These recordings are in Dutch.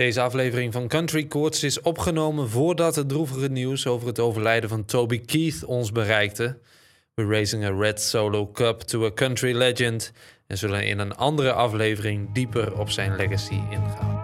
Deze aflevering van Country Courts is opgenomen voordat het droevige nieuws over het overlijden van Toby Keith ons bereikte. We're raising a red solo cup to a country legend en zullen in een andere aflevering dieper op zijn legacy ingaan.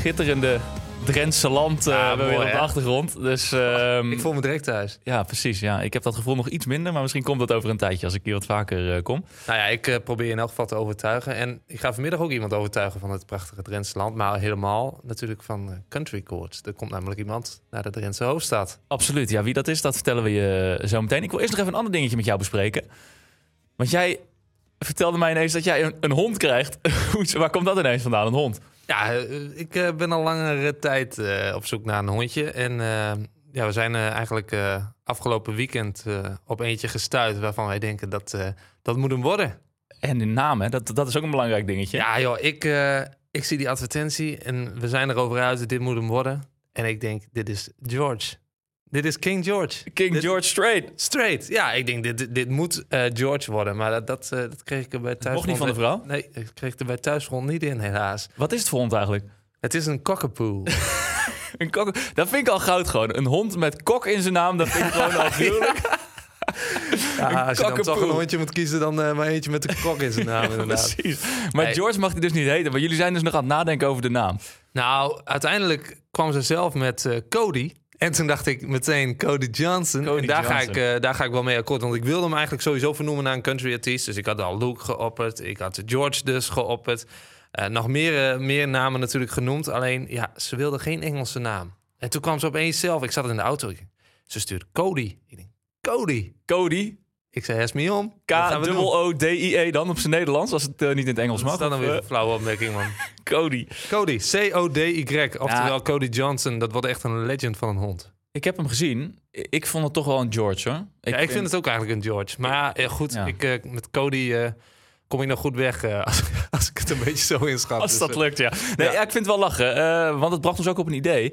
Schitterende Drentse land Ja, mooi, op de achtergrond. Dus ehm, Ik voel me direct thuis. ja, precies. Ja. Ik heb dat gevoel nog iets minder, maar misschien komt dat over een tijdje als ik hier wat vaker eh, kom. Nou ja, ik eh, probeer in elk geval te overtuigen. En ik ga vanmiddag ook iemand overtuigen van het prachtige Drentse land. Maar helemaal natuurlijk van Country Courts. Er komt namelijk iemand naar de Drentse hoofdstad. Absoluut. Ja, wie dat is, dat vertellen we je zo meteen. Ik wil eerst nog even een ander dingetje met jou bespreken. Want jij vertelde mij ineens dat jij een, een hond krijgt. Waar komt dat ineens vandaan, een hond? Ja, eh, ik eh, ben al langere tijd eh, op zoek naar een hondje. En ja, we zijn eigenlijk afgelopen weekend op eentje gestuurd... waarvan wij denken dat dat moet hem worden. En de naam, hè? Dat, dat is ook een belangrijk dingetje. Ja joh, ik, ik zie die advertentie en we zijn erover uit. Dit moet hem worden. En ik denk, dit is George. Dit is King George. King Dit- George Strait. Straight. Ja, ik denk, dit, dit- moet eh, George worden. Maar dat, dat, eh, dat kreeg ik er bij thuis. Mocht niet van de vrouw? Nee, ik kreeg er bij thuisgrond niet in, helaas. Wat is het voor hond eigenlijk? Het is een cockapoo. Een kok. Dat vind ik al goud gewoon. Een hond met kok in zijn naam, dat vind ik gewoon al gruwelijk. Ja, als je dan toch een hondje moet kiezen, dan eh, maar eentje met de kok in zijn naam inderdaad. Precies. Maar. George mag hij dus niet heten. Maar jullie zijn dus nog aan het nadenken over de naam. Nou, uiteindelijk kwam ze zelf met Cody. En toen dacht ik meteen Cody Johnson. Cody en daar ga, ik, eh, daar ga ik wel mee akkoord. Want ik wilde hem eigenlijk sowieso vernoemen naar een country artiest. Dus ik had al Luke geopperd. Ik had George dus geopperd. Eh, nog meer, eh, meer namen natuurlijk genoemd. Alleen, ja, ze wilde geen Engelse naam. En toen kwam ze opeens zelf. Ik zat in de auto. Ze stuurde Cody. Ik denk, Cody. Cody. Ik zei, hes me om. K-O-O-D-I-E dan op zijn Nederlands, als het eh, niet in het Engels mag. is dat dan Of, weer eh, een flauwe opmerking, man? Cody. Cody, C-O-D-Y. Oftewel Ja. Cody Johnson. Dat wordt echt een legend van een hond. Ik heb hem gezien. Ik vond het toch wel een George, hoor. ja, ik vind, het ook eigenlijk een George. Maar ja, goed, Ja. Ik, eh, met Cody eh, kom ik nog goed weg eh, als, als ik het een beetje zo inschat. Als Dus, dat lukt, ja. Nee, Ja. ja. ik vind het wel lachen. eh, want het bracht ons ook op een idee.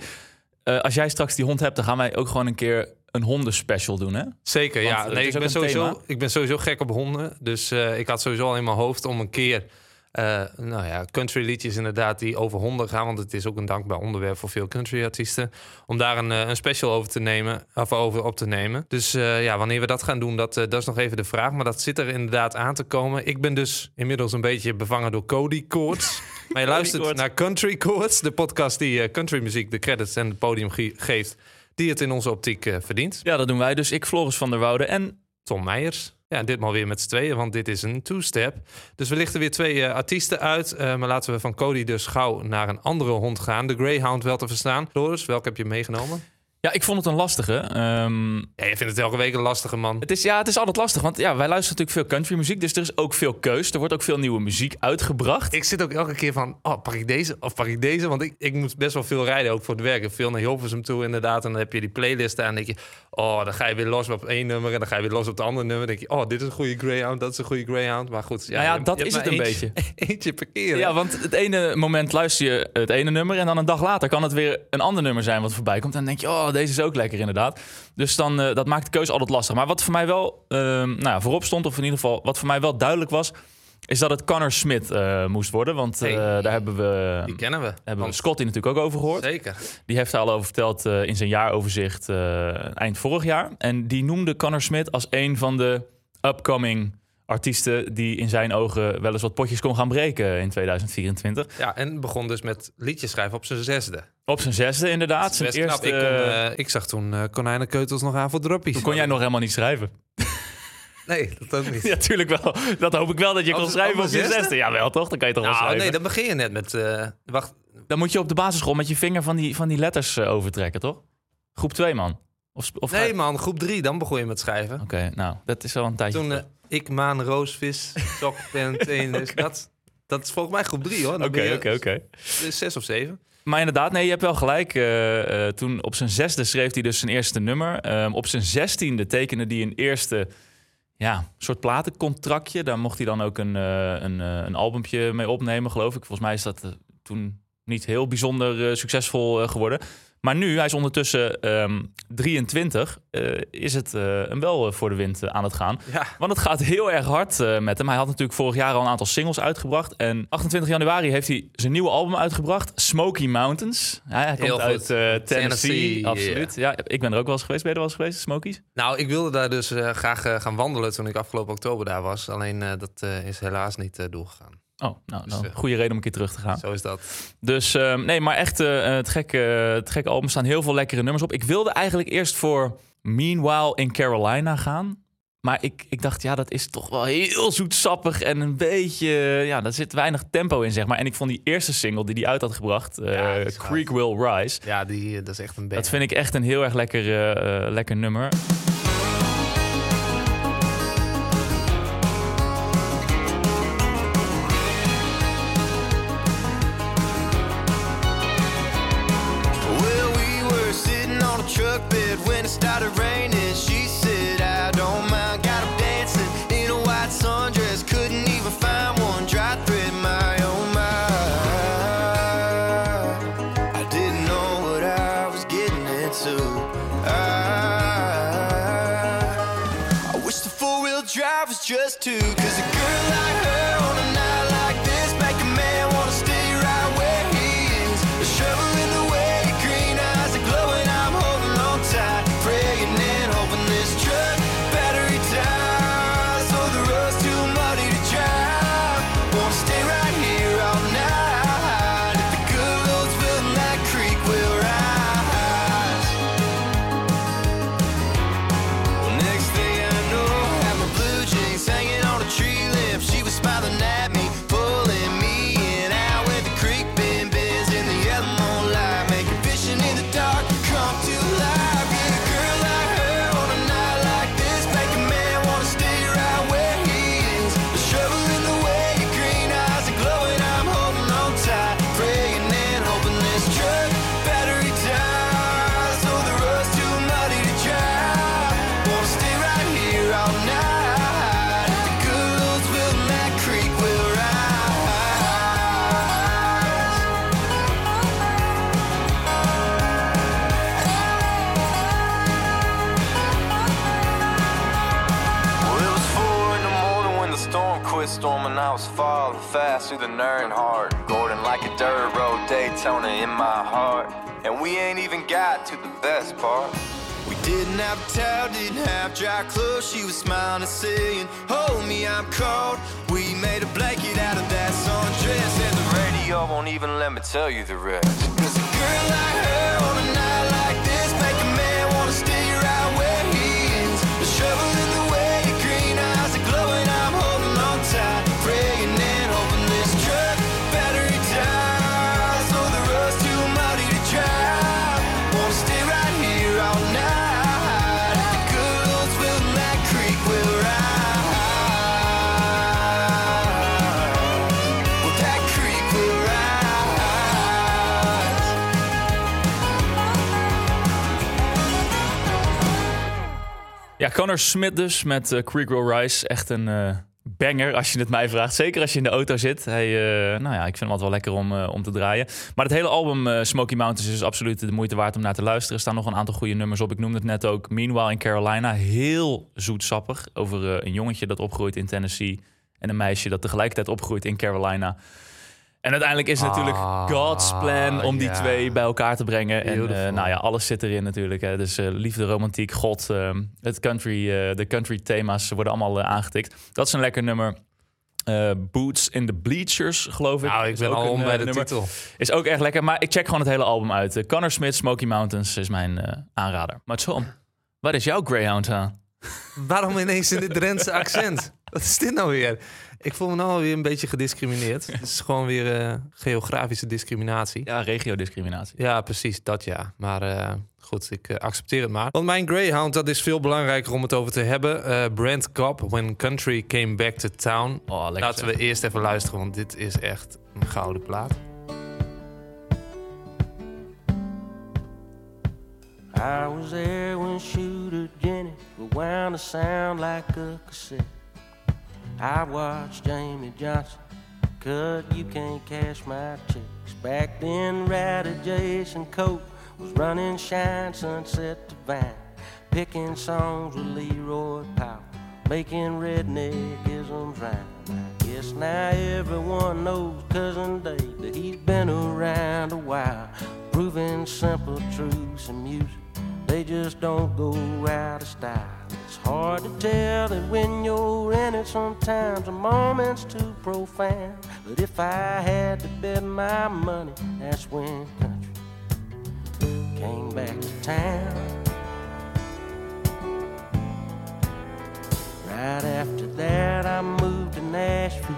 Eh, als jij straks die hond hebt, dan gaan wij ook gewoon een keer een hondenspecial doen, hè? Zeker, Want, ja. eh, Nee, het ik, ben sowieso, thema. ik ben sowieso gek op honden. Dus eh, ik had sowieso al in mijn hoofd om een keer... eh, nou ja, country liedjes inderdaad die over honden gaan. Want het is ook een dankbaar onderwerp voor veel country artiesten. Om daar een, een special over te nemen, of over op te nemen. Dus ja, wanneer we dat gaan doen, dat, eh, dat is nog even de vraag. Maar dat zit er inderdaad aan te komen. Ik ben dus inmiddels een beetje bevangen door Cody Koorts. maar je luistert naar Country Koorts, de podcast die eh, countrymuziek de credits en het podium ge- geeft. Die het in onze optiek eh, verdient. Ja, dat doen wij. Dus ik, Floris van der Woude en... Tom Meijers. Ja, ditmaal weer met z'n tweeën, want dit is een two-step. Dus we lichten weer twee eh, artiesten uit. eh, maar laten we van Cody dus gauw naar een andere hond gaan. De Greyhound wel te verstaan. Floris, welke heb je meegenomen? Ja, ik vond het een lastige. Ehm, Ja, je vindt het elke week een lastige man. het, is, ja, het is altijd lastig, want ja, wij luisteren natuurlijk veel countrymuziek. Dus er is ook veel keus. Er wordt ook veel nieuwe muziek uitgebracht. Ik zit ook elke keer van, oh, pak ik deze of pak ik deze? Want ik, ik moet best wel veel rijden, ook voor het werk. Veel naar Hilversum toe inderdaad. En dan heb je die playlist aan. En dan denk je, oh, dan ga je weer los op één nummer. En dan ga je weer los op het andere nummer. Dan denk je, oh, dit is een goede Greyhound, dat is een goede Greyhound. Maar goed, ja, Nou ja, je- dat je is het een eentje, Eentje per keer. hè? Ja, want het ene moment luister je het ene nummer... en dan een dag later kan het weer een ander nummer zijn wat voorbij komt. En dan denk je, oh, deze is ook lekker inderdaad. Dus dan, eh, dat maakt de keuze altijd lastig. Maar wat voor mij wel ehm, nou ja, voorop stond, of in ieder geval wat voor mij wel duidelijk was... is dat het Connor Smith eh, moest worden. Want eh, Hey. daar hebben we, Die kennen we. hebben we Want- Scotty natuurlijk ook over gehoord. Zeker. Die heeft daar al over verteld in zijn jaaroverzicht eind vorig jaar. En die noemde Connor Smith als een van de upcoming artiesten... die in zijn ogen wel eens wat potjes kon gaan breken in 2024. Ja, en begon dus met liedjes schrijven op zijn zesde. Op zijn zesde inderdaad. Zijn eerste, Ik, kon, eh, ik zag toen eh konijnenkeutels nog aan voor droppies. toen kon jij nog helemaal niet schrijven. Nee, dat ook niet. Ja, tuurlijk wel. Dat hoop ik wel dat je kon schrijven op je zesde? zesde. Ja, wel toch? Dan kan je toch wel Nou, schrijven. nee, dan begin je net met... eh, wacht, Dan moet je op de basisschool met je vinger van die, van die letters overtrekken, toch? Groep 2, man. Of, of nee man, groep drie, dan begon je met schrijven. Oké, nou, dat is al een tijdje. Toen. Ik, maan, roos, vis, sok, pen, teen. dus dat, dat is volgens mij groep drie hoor. Oké, oké, oké. Zes of zeven. Maar inderdaad, nee, je hebt wel gelijk. Eh, eh, toen op zijn zesde schreef hij dus zijn eerste nummer. Ehm, op zijn zestiende tekende hij een eerste ja, soort platencontractje. Daar mocht hij dan ook een, eh, een, een albumpje mee opnemen, geloof ik. Volgens mij is dat toen niet heel bijzonder eh, succesvol geworden. Maar nu, hij is ondertussen ehm 23, eh, is het eh, hem wel eh, voor de wind aan het gaan. Ja, Want het gaat heel erg hard met hem. Hij had natuurlijk vorig jaar al een aantal singles uitgebracht. En 28 januari heeft hij zijn nieuwe album uitgebracht. Smoky Mountains. Ja, hij Heel komt uit goed. eh, Tennessee. Tennessee, absoluut. Ja, ik ben er ook wel eens geweest. Ben je er wel eens geweest, Smokies? nou ik wilde daar dus graag gaan wandelen toen ik afgelopen oktober daar was. Alleen dat is helaas niet doorgegaan. Oh, nou, nou goede reden om een keer terug te gaan. Zo is dat. Dus ehm, nee, maar echt eh, het, gekke, het gekke album staan heel veel lekkere nummers op. Ik wilde eigenlijk eerst voor Meanwhile in Carolina gaan. Maar ik, ik dacht, ja, dat is toch wel heel zoetsappig en een beetje... Ja, daar zit weinig tempo in, zeg maar. En ik vond die eerste single die hij uit had gebracht, eh, Ja, die. Creek Will Rise... Ja, die, dat is echt een Dat band. vind ik echt een heel erg lekker, lekker nummer. Was fast through the Nernhart. Gordon like a dirt road Daytona in my heart. And we ain't even got to the best part. We didn't have a towel, didn't have dry clothes. She was smiling and saying, Hold me, I'm cold. We made a blanket out of that sundress. And the radio won't even let me tell you the rest. Cause a girl like her Connor Smith dus met eh, Creek Rise. Echt een eh, banger als je het mij vraagt. Zeker als je in de auto zit. Hij, eh, nou ja, ik vind hem altijd wel lekker om, om te draaien. Maar het hele album Smoky Mountains is absoluut de moeite waard om naar te luisteren. Er staan nog een aantal goede nummers op. Ik noemde het net ook. Meanwhile in Carolina. Heel zoetsappig. Over een jongetje dat opgroeit in Tennessee. En een meisje dat tegelijkertijd opgroeit in Carolina. En uiteindelijk is het natuurlijk Ah, God's plan om die ja. twee bij elkaar te brengen. En eh, nou ja, alles zit erin natuurlijk. Hè. Dus eh, liefde, romantiek, God, eh, het country, eh, de country thema's worden allemaal aangetikt. Dat is een lekker nummer. Eh, Boots in the Bleachers, geloof ik. Nou, ik Is ben ook al een, om bij de nummer. titel. Is ook erg lekker, maar ik check gewoon het hele album uit. Connor Smith, Smoky Mountains is mijn eh, aanrader. Maar Tom, wat is jouw Greyhound aan? Waarom ineens in dit Drentse accent? Wat is dit nou weer? Ik voel me nou alweer een beetje gediscrimineerd. Het is gewoon weer eh, geografische discriminatie. Ja, regiodiscriminatie. Ja, precies, dat ja. Maar eh, goed, ik eh, accepteer het maar. Want mijn Greyhound, dat is veel belangrijker om het over te hebben. Eh Brent Cobb, When Country Came Back to Town. Oh, lekker Laten we eerst even luisteren, want dit is echt een gouden plaat. I was there when Shooter Jenny rewound a sound like a cassette. I watched Jamie Johnson cut You Can't Cash My Checks. Back then, Ratty Jason Cope was running Shine Sunset to Vine, picking songs with Leroy Powell, making redneckisms rhyme. I guess now everyone knows Cousin Dave that he's been around a while, proving simple truths in music. They just don't go out of style. It's hard to tell that when you're in it, sometimes a moment's too profound. But if I had to bet my money, that's when country came back to town. Right after that, I moved to Nashville.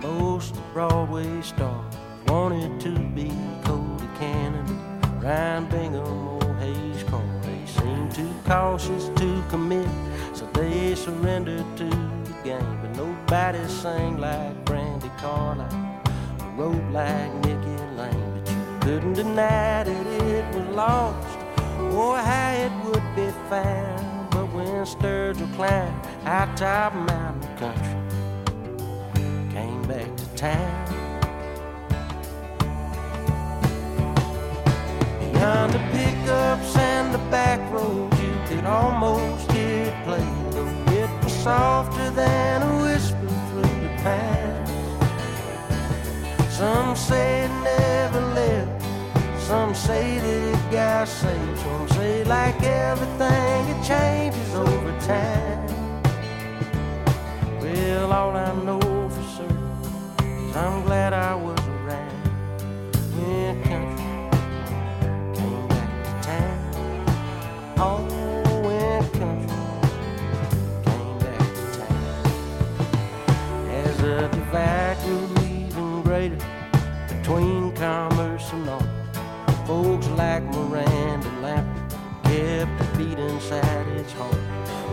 Most Broadway stars wanted to be Cody Canada, Ryan Bingham, cautious to commit, so they surrendered to the game. But nobody sang like Brandy Carlisle, wrote like Nicky Lane. But you couldn't deny that it was lost, or how it would be found. But when Sturgill climbed high top mountain country, came back to town. Beyond the pickups and the back roads, could almost it play. Though it was softer than a whisper through the pines. Some say it never left. Some say that it got saved. Some say, like everything, it changes over time. Well, all I know for certain is I'm glad I was around when country divide even greater between commerce and art, folks like Miranda Lambert kept the beat inside its heart.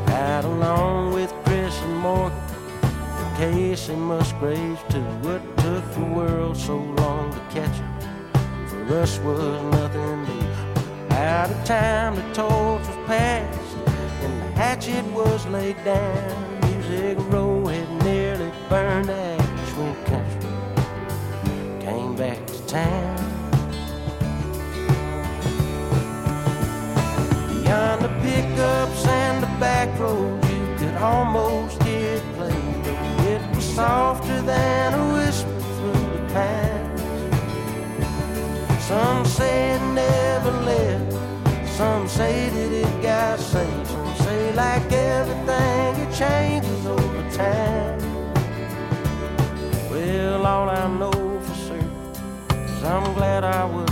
Right along with Chris and Morgan, and Casey Musgraves too. What took the world so long to catch up? For us was nothing new. Out of time, the torch was passed, and the hatchet was laid down. Almost it play. It was softer than a whisper through the pines. Some say it never left. Some say that it got saved. Some say, like everything, it changes over time. Well, all I know for certain is I'm glad I was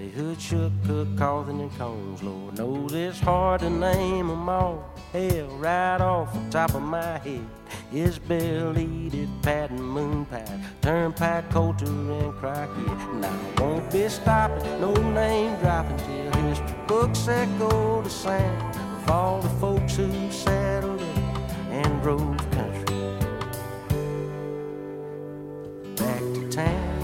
and Whitey, Hood, Shook, Cook, Cawthon, and Combs. Lord knows it's hard to name 'em all. Hell, right off the top of my head is Edith, Patton, Moon Pie, Turnpike, Coulter, and Crockett. Now I won't be stopping, no name dropping till history books echo the sound of all the folks who settled in and drove country back to town.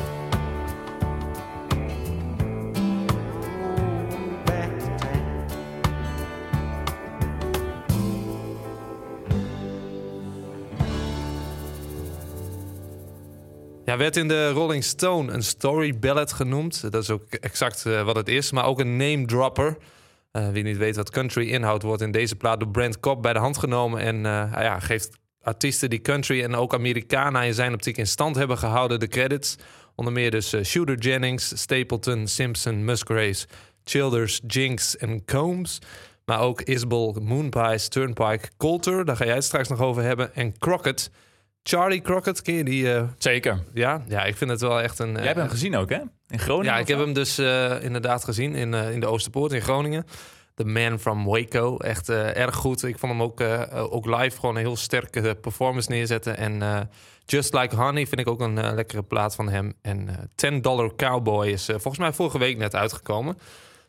Ja, werd in de Rolling Stone een story ballad genoemd. Dat is ook exact eh, wat het is. Maar ook een name dropper. Eh, wie niet weet wat country inhoudt, wordt in deze plaat door Brent Cobb bij de hand genomen. En hij ja, geeft artiesten die country en ook Americana in zijn optiek in stand hebben gehouden de credits. Onder meer dus Shooter Jennings, Stapleton, Simpson, Musgraves, Childers, Jinx en Combs. Maar ook Isbell, Moonpies, Turnpike, Coulter, daar ga jij het straks nog over hebben. En Crockett. Charlie Crockett, ken je die? eh, Zeker. ja? ja, ik vind het wel echt een... Jij eh, hebt hem gezien ook, hè? In Groningen? ja, ik heb hem dus eh, inderdaad gezien in, eh, in de Oosterpoort in Groningen. The Man from Waco. Echt eh, erg goed. Ik vond hem ook, eh, ook live gewoon een heel sterke performance neerzetten. En eh, Just Like Honey vind ik ook een eh, lekkere plaat van hem. En eh 10 Dollar Cowboy is eh, volgens mij vorige week net uitgekomen.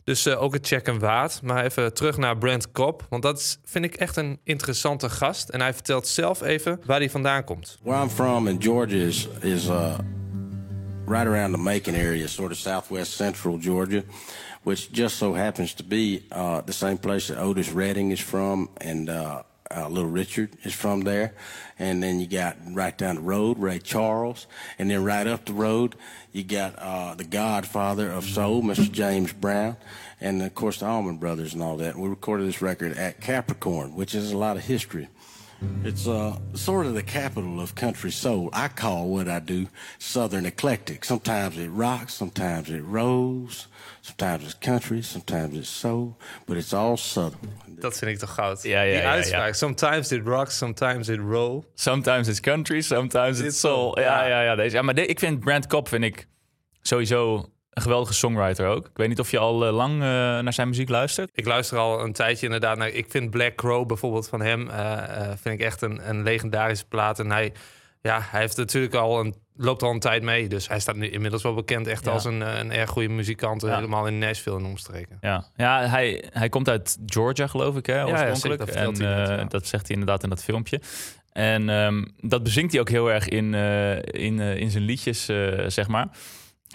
Dus eh, ook een check en waard. Maar even terug naar Brent Cobb. Want dat is, vind ik echt een interessante gast. En hij vertelt zelf even waar hij vandaan komt. Where I'm from in Georgia is is uh, right around the Macon area, sort of southwest central Georgia, which just so happens to be uh, the same place that Otis Redding is from, and uh, Little Richard is from there. And then you got right down the road Ray Charles, and then right up the road you got uh, the Godfather of soul, Mr. James Brown, and of course the Allman Brothers and all that. We recorded this record at Capricorn, which is a lot of history. It's uh, sort of the capital of country soul. I call what I do Southern eclectic. Sometimes it rocks, sometimes it rolls, sometimes it's country, sometimes it's soul, but it's all Southern. Dat vind ik toch goud. Ja, ja, Die ja, uitspraak. ja. Sometimes it rocks, sometimes it roll. Sometimes it's country, sometimes it's It's soul. soul, Ja, ja. ja. Deze. ja maar de- ik vind Brent Cobb vind ik sowieso een geweldige songwriter ook. Ik weet niet of je al eh, lang eh, naar zijn muziek luistert. Ik luister al een tijdje inderdaad naar... Ik vind Black Crow bijvoorbeeld van hem... eh, eh, vind ik echt een, een legendarische plaat. En hij, ja, hij heeft natuurlijk al een, loopt al een tijd mee. Dus hij staat nu inmiddels wel bekend echt Ja. als een, een erg goede muzikant. Ja. Helemaal in Nashville en omstreken. Ja, ja hij, hij komt uit Georgia, geloof ik, hè, ja, oorspronkelijk. zeker, dat en vertelt hij net, eh, ja. dat zegt hij inderdaad in dat filmpje. En ehm, dat bezingt hij ook heel erg in, eh, in, eh, in zijn liedjes, zeg maar.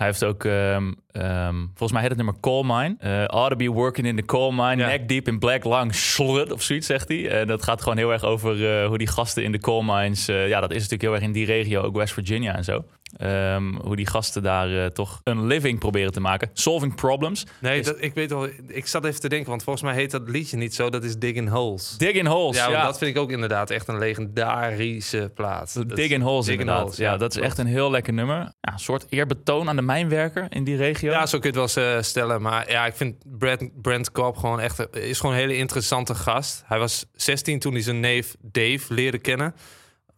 Hij heeft ook, ehm, ehm, volgens mij heet het nummer Coal Mine. Eh ought to be working in the coal mine, Ja. neck deep in black lung, slut of zoiets, zegt hij. En dat gaat gewoon heel erg over eh, hoe die gasten in de coal mines... eh, ja, dat is natuurlijk heel erg in die regio, ook West Virginia en zo. Ehm, hoe die gasten daar eh, toch een living proberen te maken. Solving problems. Nee, Is- dat, ik weet wel... Ik zat even te denken, want volgens mij heet dat liedje niet zo. Dat is Digging Holes. Dig in holes. ja, Ja, dat vind ik ook inderdaad echt een legendarische plaat. Dat- Dig in Holes Dig in inderdaad. Holes, ja, dat is echt een heel lekker nummer. Ja, een soort eerbetoon aan de mijnwerker in die regio. Ja, zo kun je het wel eens eh, stellen. Maar ja, ik vind Brent, Brent Cobb gewoon echt... een- is gewoon een hele interessante gast. Hij was 16 toen hij zijn neef Dave leerde kennen.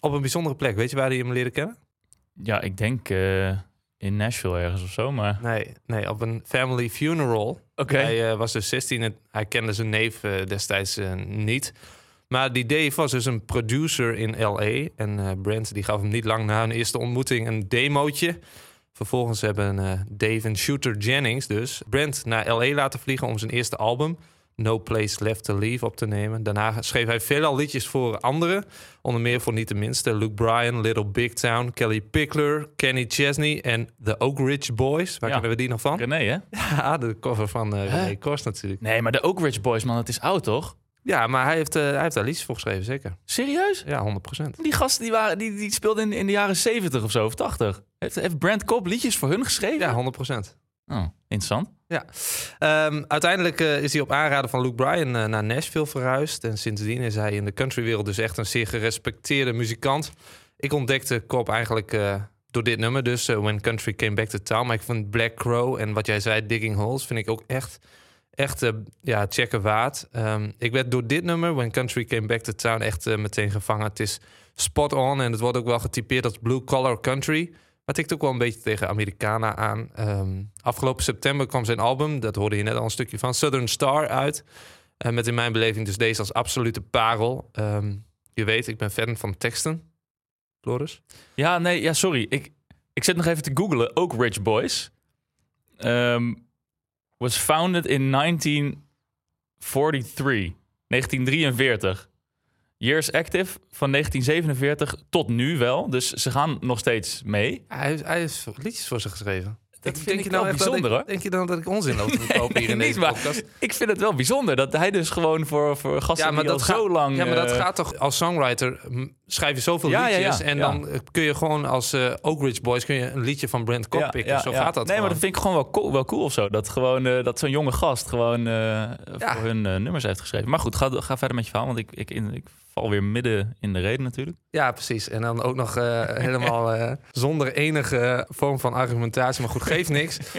Op een bijzondere plek. Weet je waar hij hem leerde kennen? Ja, ik denk eh, in Nashville ergens of zo, maar... Nee, nee op een family funeral. Oké. Hij eh, was dus 16 en hij kende zijn neef eh, destijds niet. Maar die Dave was dus een producer in L.A. En Brent die gaf hem niet lang na hun eerste ontmoeting een demootje. Vervolgens hebben Dave en Shooter Jennings dus Brent naar L.A. laten vliegen om zijn eerste album... No Place Left to Leave op te nemen. Daarna schreef hij veelal liedjes voor anderen. Onder meer voor niet de minste Luke Bryan, Little Big Town, Kelly Pickler, Kenny Chesney en The Oak Ridge Boys. Waar Ja. kennen we die nog van? René, hè? Ja, de cover van eh René Korst natuurlijk. Nee, maar de Oak Ridge Boys, man, het is oud, toch? Ja, maar hij heeft, eh, hij heeft daar liedjes voor geschreven, zeker. Serieus? Ja, 100%. Die gasten die, waren, die, die speelden in, in de jaren 70 of zo, of 80. Heeft, heeft Brent Cobb liedjes voor hun geschreven? Ja, 100%. Oh, interessant. Ja. Ehm, uiteindelijk eh, is hij op aanraden van Luke Bryan eh, naar Nashville verhuisd. En sindsdien is hij in de countrywereld dus echt een zeer gerespecteerde muzikant. Ik ontdekte Cobb eigenlijk eh, door dit nummer, dus When Country Came Back to Town. Maar ik vond Black Crow en wat jij zei, Digging Holes, vind ik ook echt, echt ja, checken waard. Ehm, ik werd door dit nummer, When Country Came Back to Town, echt meteen gevangen. Het is spot on en het wordt ook wel getypeerd als blue collar country. Maar tikt ook wel een beetje tegen Americana aan. Ehm, afgelopen september kwam zijn album, dat hoorde je net al een stukje van, Southern Star uit. Eh, met in mijn beleving dus deze als absolute parel. Ehm, je weet, ik ben fan van teksten. Floris? Ja, nee, ja, sorry. Ik, ik zit nog even te googlen. Oak Ridge Boys. Ehm, was founded in 1943. 1943. Years active van 1947 tot nu wel. Dus ze gaan nog steeds mee. Hij, hij heeft liedjes voor ze geschreven. Dat vind ik je nou wel dat bijzonder, hoor. Denk je dan dat ik onzin loop te verkopen hier in deze maar podcast? ik vind het wel bijzonder dat hij dus gewoon voor, voor gasten die al gaat- zo lang... Ja, maar dat eh, gaat toch als songwriter m, schrijf je zoveel Ja, ja, liedjes ja, en ja. dan kun je gewoon als eh Oak Ridge Boys kun je een liedje van Brent Cobb ja, pikken. ja, Zo ja. gaat dat. Nee, maar dat vind ik gewoon wel cool, wel cool of zo. Dat, gewoon, eh, dat zo'n jonge gast gewoon voor hun nummers heeft geschreven. Maar goed, ga, ga verder met je verhaal, want ik, ik, in, ik val weer midden in de reden natuurlijk. Ja, precies. En dan ook nog eh, helemaal eh, zonder enige vorm van argumentatie. Maar goed, geeft niks.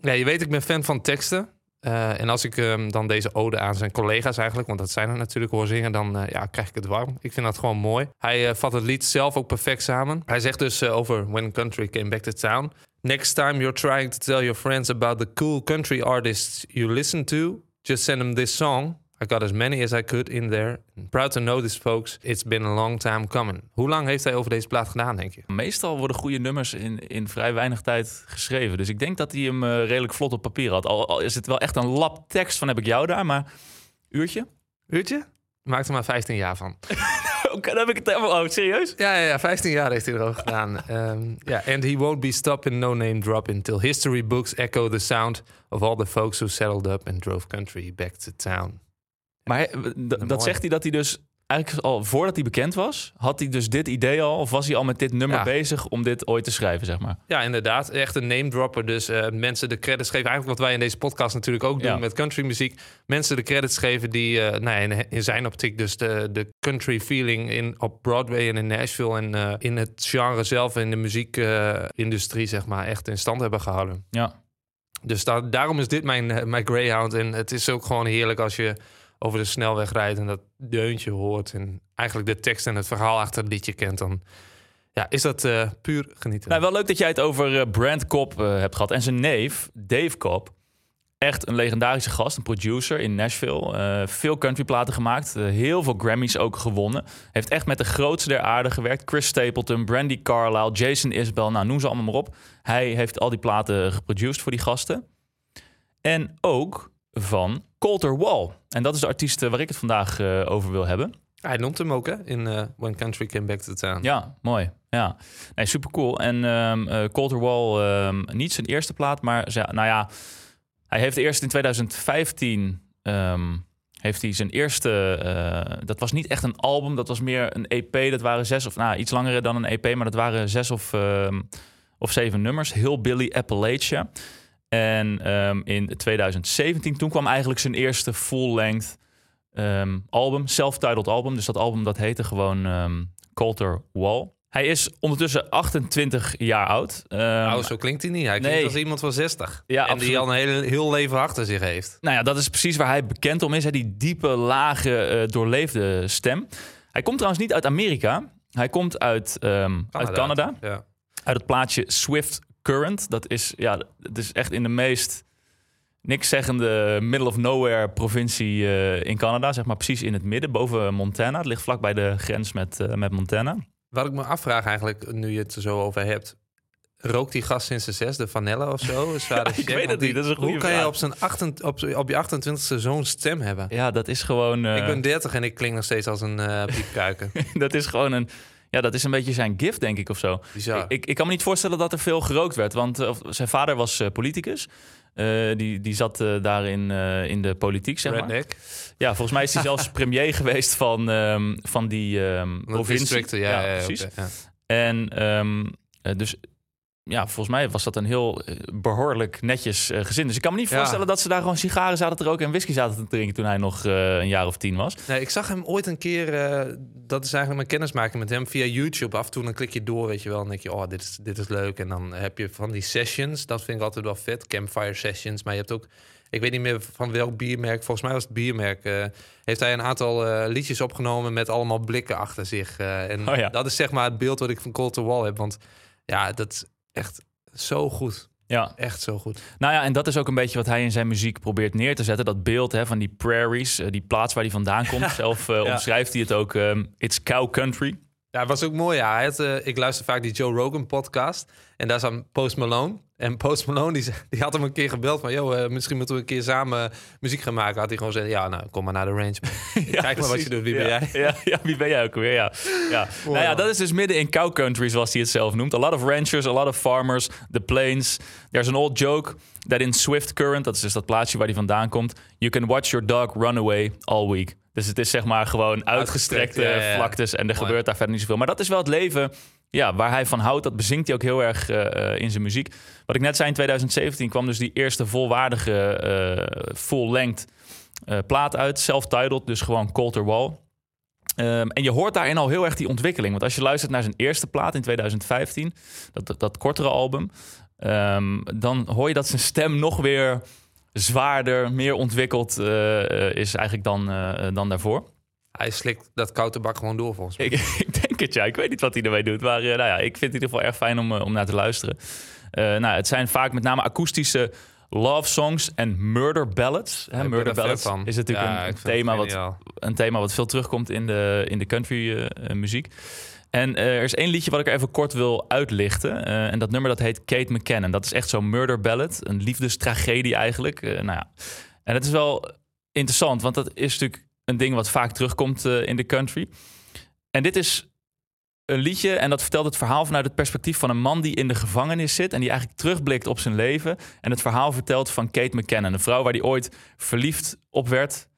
Ja, je weet, ik ben fan van teksten. Eh, en als ik ehm, dan deze ode aan zijn collega's eigenlijk, want dat zijn er natuurlijk hoor zingen, dan ja, krijg ik het warm. Ik vind dat gewoon mooi. Hij vat het lied zelf ook perfect samen. Hij zegt dus over When Country Came Back to Town. Next time you're trying to tell your friends about the cool country artists you listen to, just send them this song. I got as many as I could in there. Proud to know this, folks. It's been a long time coming. Hoe lang heeft hij over deze plaat gedaan, denk je? Meestal worden goede nummers in, in vrij weinig tijd geschreven. Dus ik denk dat hij hem eh, redelijk vlot op papier had. Al, al is het wel echt een lap tekst van heb ik jou daar, maar uurtje? Uurtje? Maak er maar 15 jaar van. Oké, dan heb ik het helemaal... Oh, serieus? Ja, ja, ja 15 jaar heeft hij erover gedaan. Ehm, Ja, and he won't be stopping, no name drop until history books echo the sound of all the folks who settled up and drove country back to town. Maar dat zegt hij dat hij dus eigenlijk al voordat hij bekend was, had hij dus dit idee al, of was hij al met dit nummer Ja. bezig om dit ooit te schrijven, zeg maar. Ja, inderdaad. Echt een name dropper. Dus eh, mensen de credits geven. Eigenlijk wat wij in deze podcast natuurlijk ook doen Ja. met countrymuziek. Mensen de credits geven die eh, nou in, in zijn optiek dus de, de country feeling in, op Broadway en in Nashville en eh, in het genre zelf en de muziekindustrie zeg maar echt in stand hebben gehouden. Ja. Dus da- daarom is dit mijn, mijn Greyhound. En het is ook gewoon heerlijk als je over de snelweg rijdt en dat deuntje hoort. En eigenlijk de tekst en het verhaal achter het liedje kent. Dan ja, is dat eh, puur genieten. Nou, wel leuk dat jij het over eh, Brand Cobb eh, hebt gehad. En zijn neef, Dave Cobb. Echt een legendarische gast, een producer in Nashville. Veel countryplaten gemaakt. heel veel Grammys ook gewonnen. Heeft echt met de grootste der aarde gewerkt. Chris Stapleton, Brandy Carlisle, Jason Isbell. Nou, noem ze allemaal maar op. Hij heeft al die platen geproduced voor die gasten. En ook van Colter Wall. En dat is de artiest eh, waar ik het vandaag eh, over wil hebben. Hij noemt hem ook hè, in eh, When Country Came Back to Town. Ja, mooi. Ja, nee, super cool. En eh, Colter Wall, ehm, niet zijn eerste plaat, maar ze- nou ja, hij heeft eerst in 2015 ehm, heeft hij zijn eerste. dat was niet echt een album, dat was meer een EP. Dat waren zes of nou iets langer dan een EP, maar dat waren zes of, of zeven nummers. Heel Billy Appalachia. En ehm, in 2017 toen kwam eigenlijk zijn eerste full-length ehm, album, self-titled album. Dus dat album dat heette gewoon ehm, Colter Wall. Hij is ondertussen 28 jaar oud. Nou, zo klinkt hij niet. Hij klinkt Nee. als iemand van 60. Ja, en absoluut. die al een heel, heel leven achter zich heeft. Nou ja, dat is precies waar hij bekend om is. Hè? Die diepe, lage, eh, doorleefde stem. Hij komt trouwens niet uit Amerika. Hij komt uit, ehm, uit Canada. Ja. Uit het plaatsje Swift Current. Dat is, ja, dat is echt in de meest niks zeggende middle of nowhere provincie eh, in Canada. Zeg maar precies in het midden, boven Montana. Het ligt vlak bij de grens met, eh, met Montana. Wat ik me afvraag eigenlijk, nu je het er zo over hebt. Rookt die gast sinds de zesde vanille of zo? De ik weet het niet, dat is een goede Hoe kan je op, zijn achtend, op, z'n- op je 28ste zo'n stem hebben? Ja, dat is gewoon... eh, Ik ben 30 en ik klink nog steeds als een eh piepkuiken. dat is gewoon een... Ja, dat is een beetje zijn gift, denk ik, of zo. Bizar. Ik, ik kan me niet voorstellen dat er veel gerookt werd. Want eh, of- zijn vader was eh, politicus. Eh, die, die zat eh, daar in, in de politiek, zeg maar. Ja, volgens mij is hij zelfs premier geweest van, ehm, van die ehm provincie. Ja, ja, ja, precies. En ehm, eh, dus ja, volgens mij was dat een heel eh, behoorlijk netjes eh, gezin. Dus ik kan me niet Ja. voorstellen dat ze daar gewoon sigaren zaten te roken en whisky zaten te drinken toen hij nog eh, een jaar of tien was. Nee, ik zag hem ooit een keer, dat is eigenlijk mijn kennismaking met hem via YouTube. Af en toe dan klik je door, weet je wel. En denk je, oh, dit is, dit is leuk. En dan heb je van die sessions, dat vind ik altijd wel vet. Campfire sessions. Maar je hebt ook, ik weet niet meer van welk biermerk, volgens mij was het biermerk. heeft hij een aantal liedjes opgenomen met allemaal blikken achter zich. en Oh ja. dat is zeg maar het beeld wat ik van Colter Wall heb. Want ja, dat echt zo goed. Ja, Echt zo goed. nou ja, en dat is ook een beetje wat hij in zijn muziek probeert neer te zetten. Dat beeld hè, van die prairies, eh, die plaats waar hij vandaan komt. Zelf eh, Ja. omschrijft hij het ook, ehm, it's cow country. Ja, het was ook mooi. Ja. Hij had, eh, ik luister vaak die Joe Rogan podcast. En daar zat Post Malone. En Post Malone die, die had hem een keer gebeld van... Yo, eh, misschien moeten we een keer samen muziek gaan maken. Had hij gewoon gezegd, ja, nou, kom maar naar de range. Kijk maar wat je doet, wie ben Ja, jij? Ja, ja, wie ben jij ook weer? Ja. Ja. nou ja, dat is dus midden in cow country, zoals hij het zelf noemt. A lot of ranchers, a lot of farmers, the plains. There's an old joke that in Swift Current, dat is dus dat plaatsje waar hij vandaan komt, you can watch your dog run away all week. Dus het is zeg maar gewoon uitgestrekte Uitgestrekt, ja, vlaktes en er Mooi. gebeurt daar verder niet zoveel. Maar dat is wel het leven ja, waar hij van houdt. Dat bezinkt hij ook heel erg eh, eh, in zijn muziek. Wat ik net zei, in 2017 kwam dus die eerste volwaardige eh, full-length plaat uit. Self-titled, dus gewoon Colter Wall. Ehm, en je hoort daarin al heel erg die ontwikkeling. Want als je luistert naar zijn eerste plaat in 2015, dat, dat, dat kortere album, ehm, dan hoor je dat zijn stem nog weer zwaarder, meer ontwikkeld eh, eh, is eigenlijk dan, eh, dan daarvoor. Hij slikt dat koude bak gewoon door, volgens mij. Ik, ik denk het, ja. Ik weet niet wat hij ermee doet. Maar nou ja, ik vind het in ieder geval erg fijn om, om naar te luisteren. Nou, het zijn vaak met name akoestische love songs en murder ballads. Hè, murder er ballads is natuurlijk Ja, een thema wat een thema wat veel terugkomt in de, in de country eh, eh, muziek. En eh, er is één liedje wat ik er even kort wil uitlichten. En dat nummer dat heet Kate McKinnon. Dat is echt zo'n murder ballad. Een liefdestragedie eigenlijk. Nou ja. En het is wel interessant, want dat is natuurlijk een ding wat vaak terugkomt in de country. En dit is een liedje en dat vertelt het verhaal vanuit het perspectief van een man die in de gevangenis zit en die eigenlijk terugblikt op zijn leven en het verhaal vertelt van Kate McKinnon, een vrouw waar hij ooit verliefd op werd,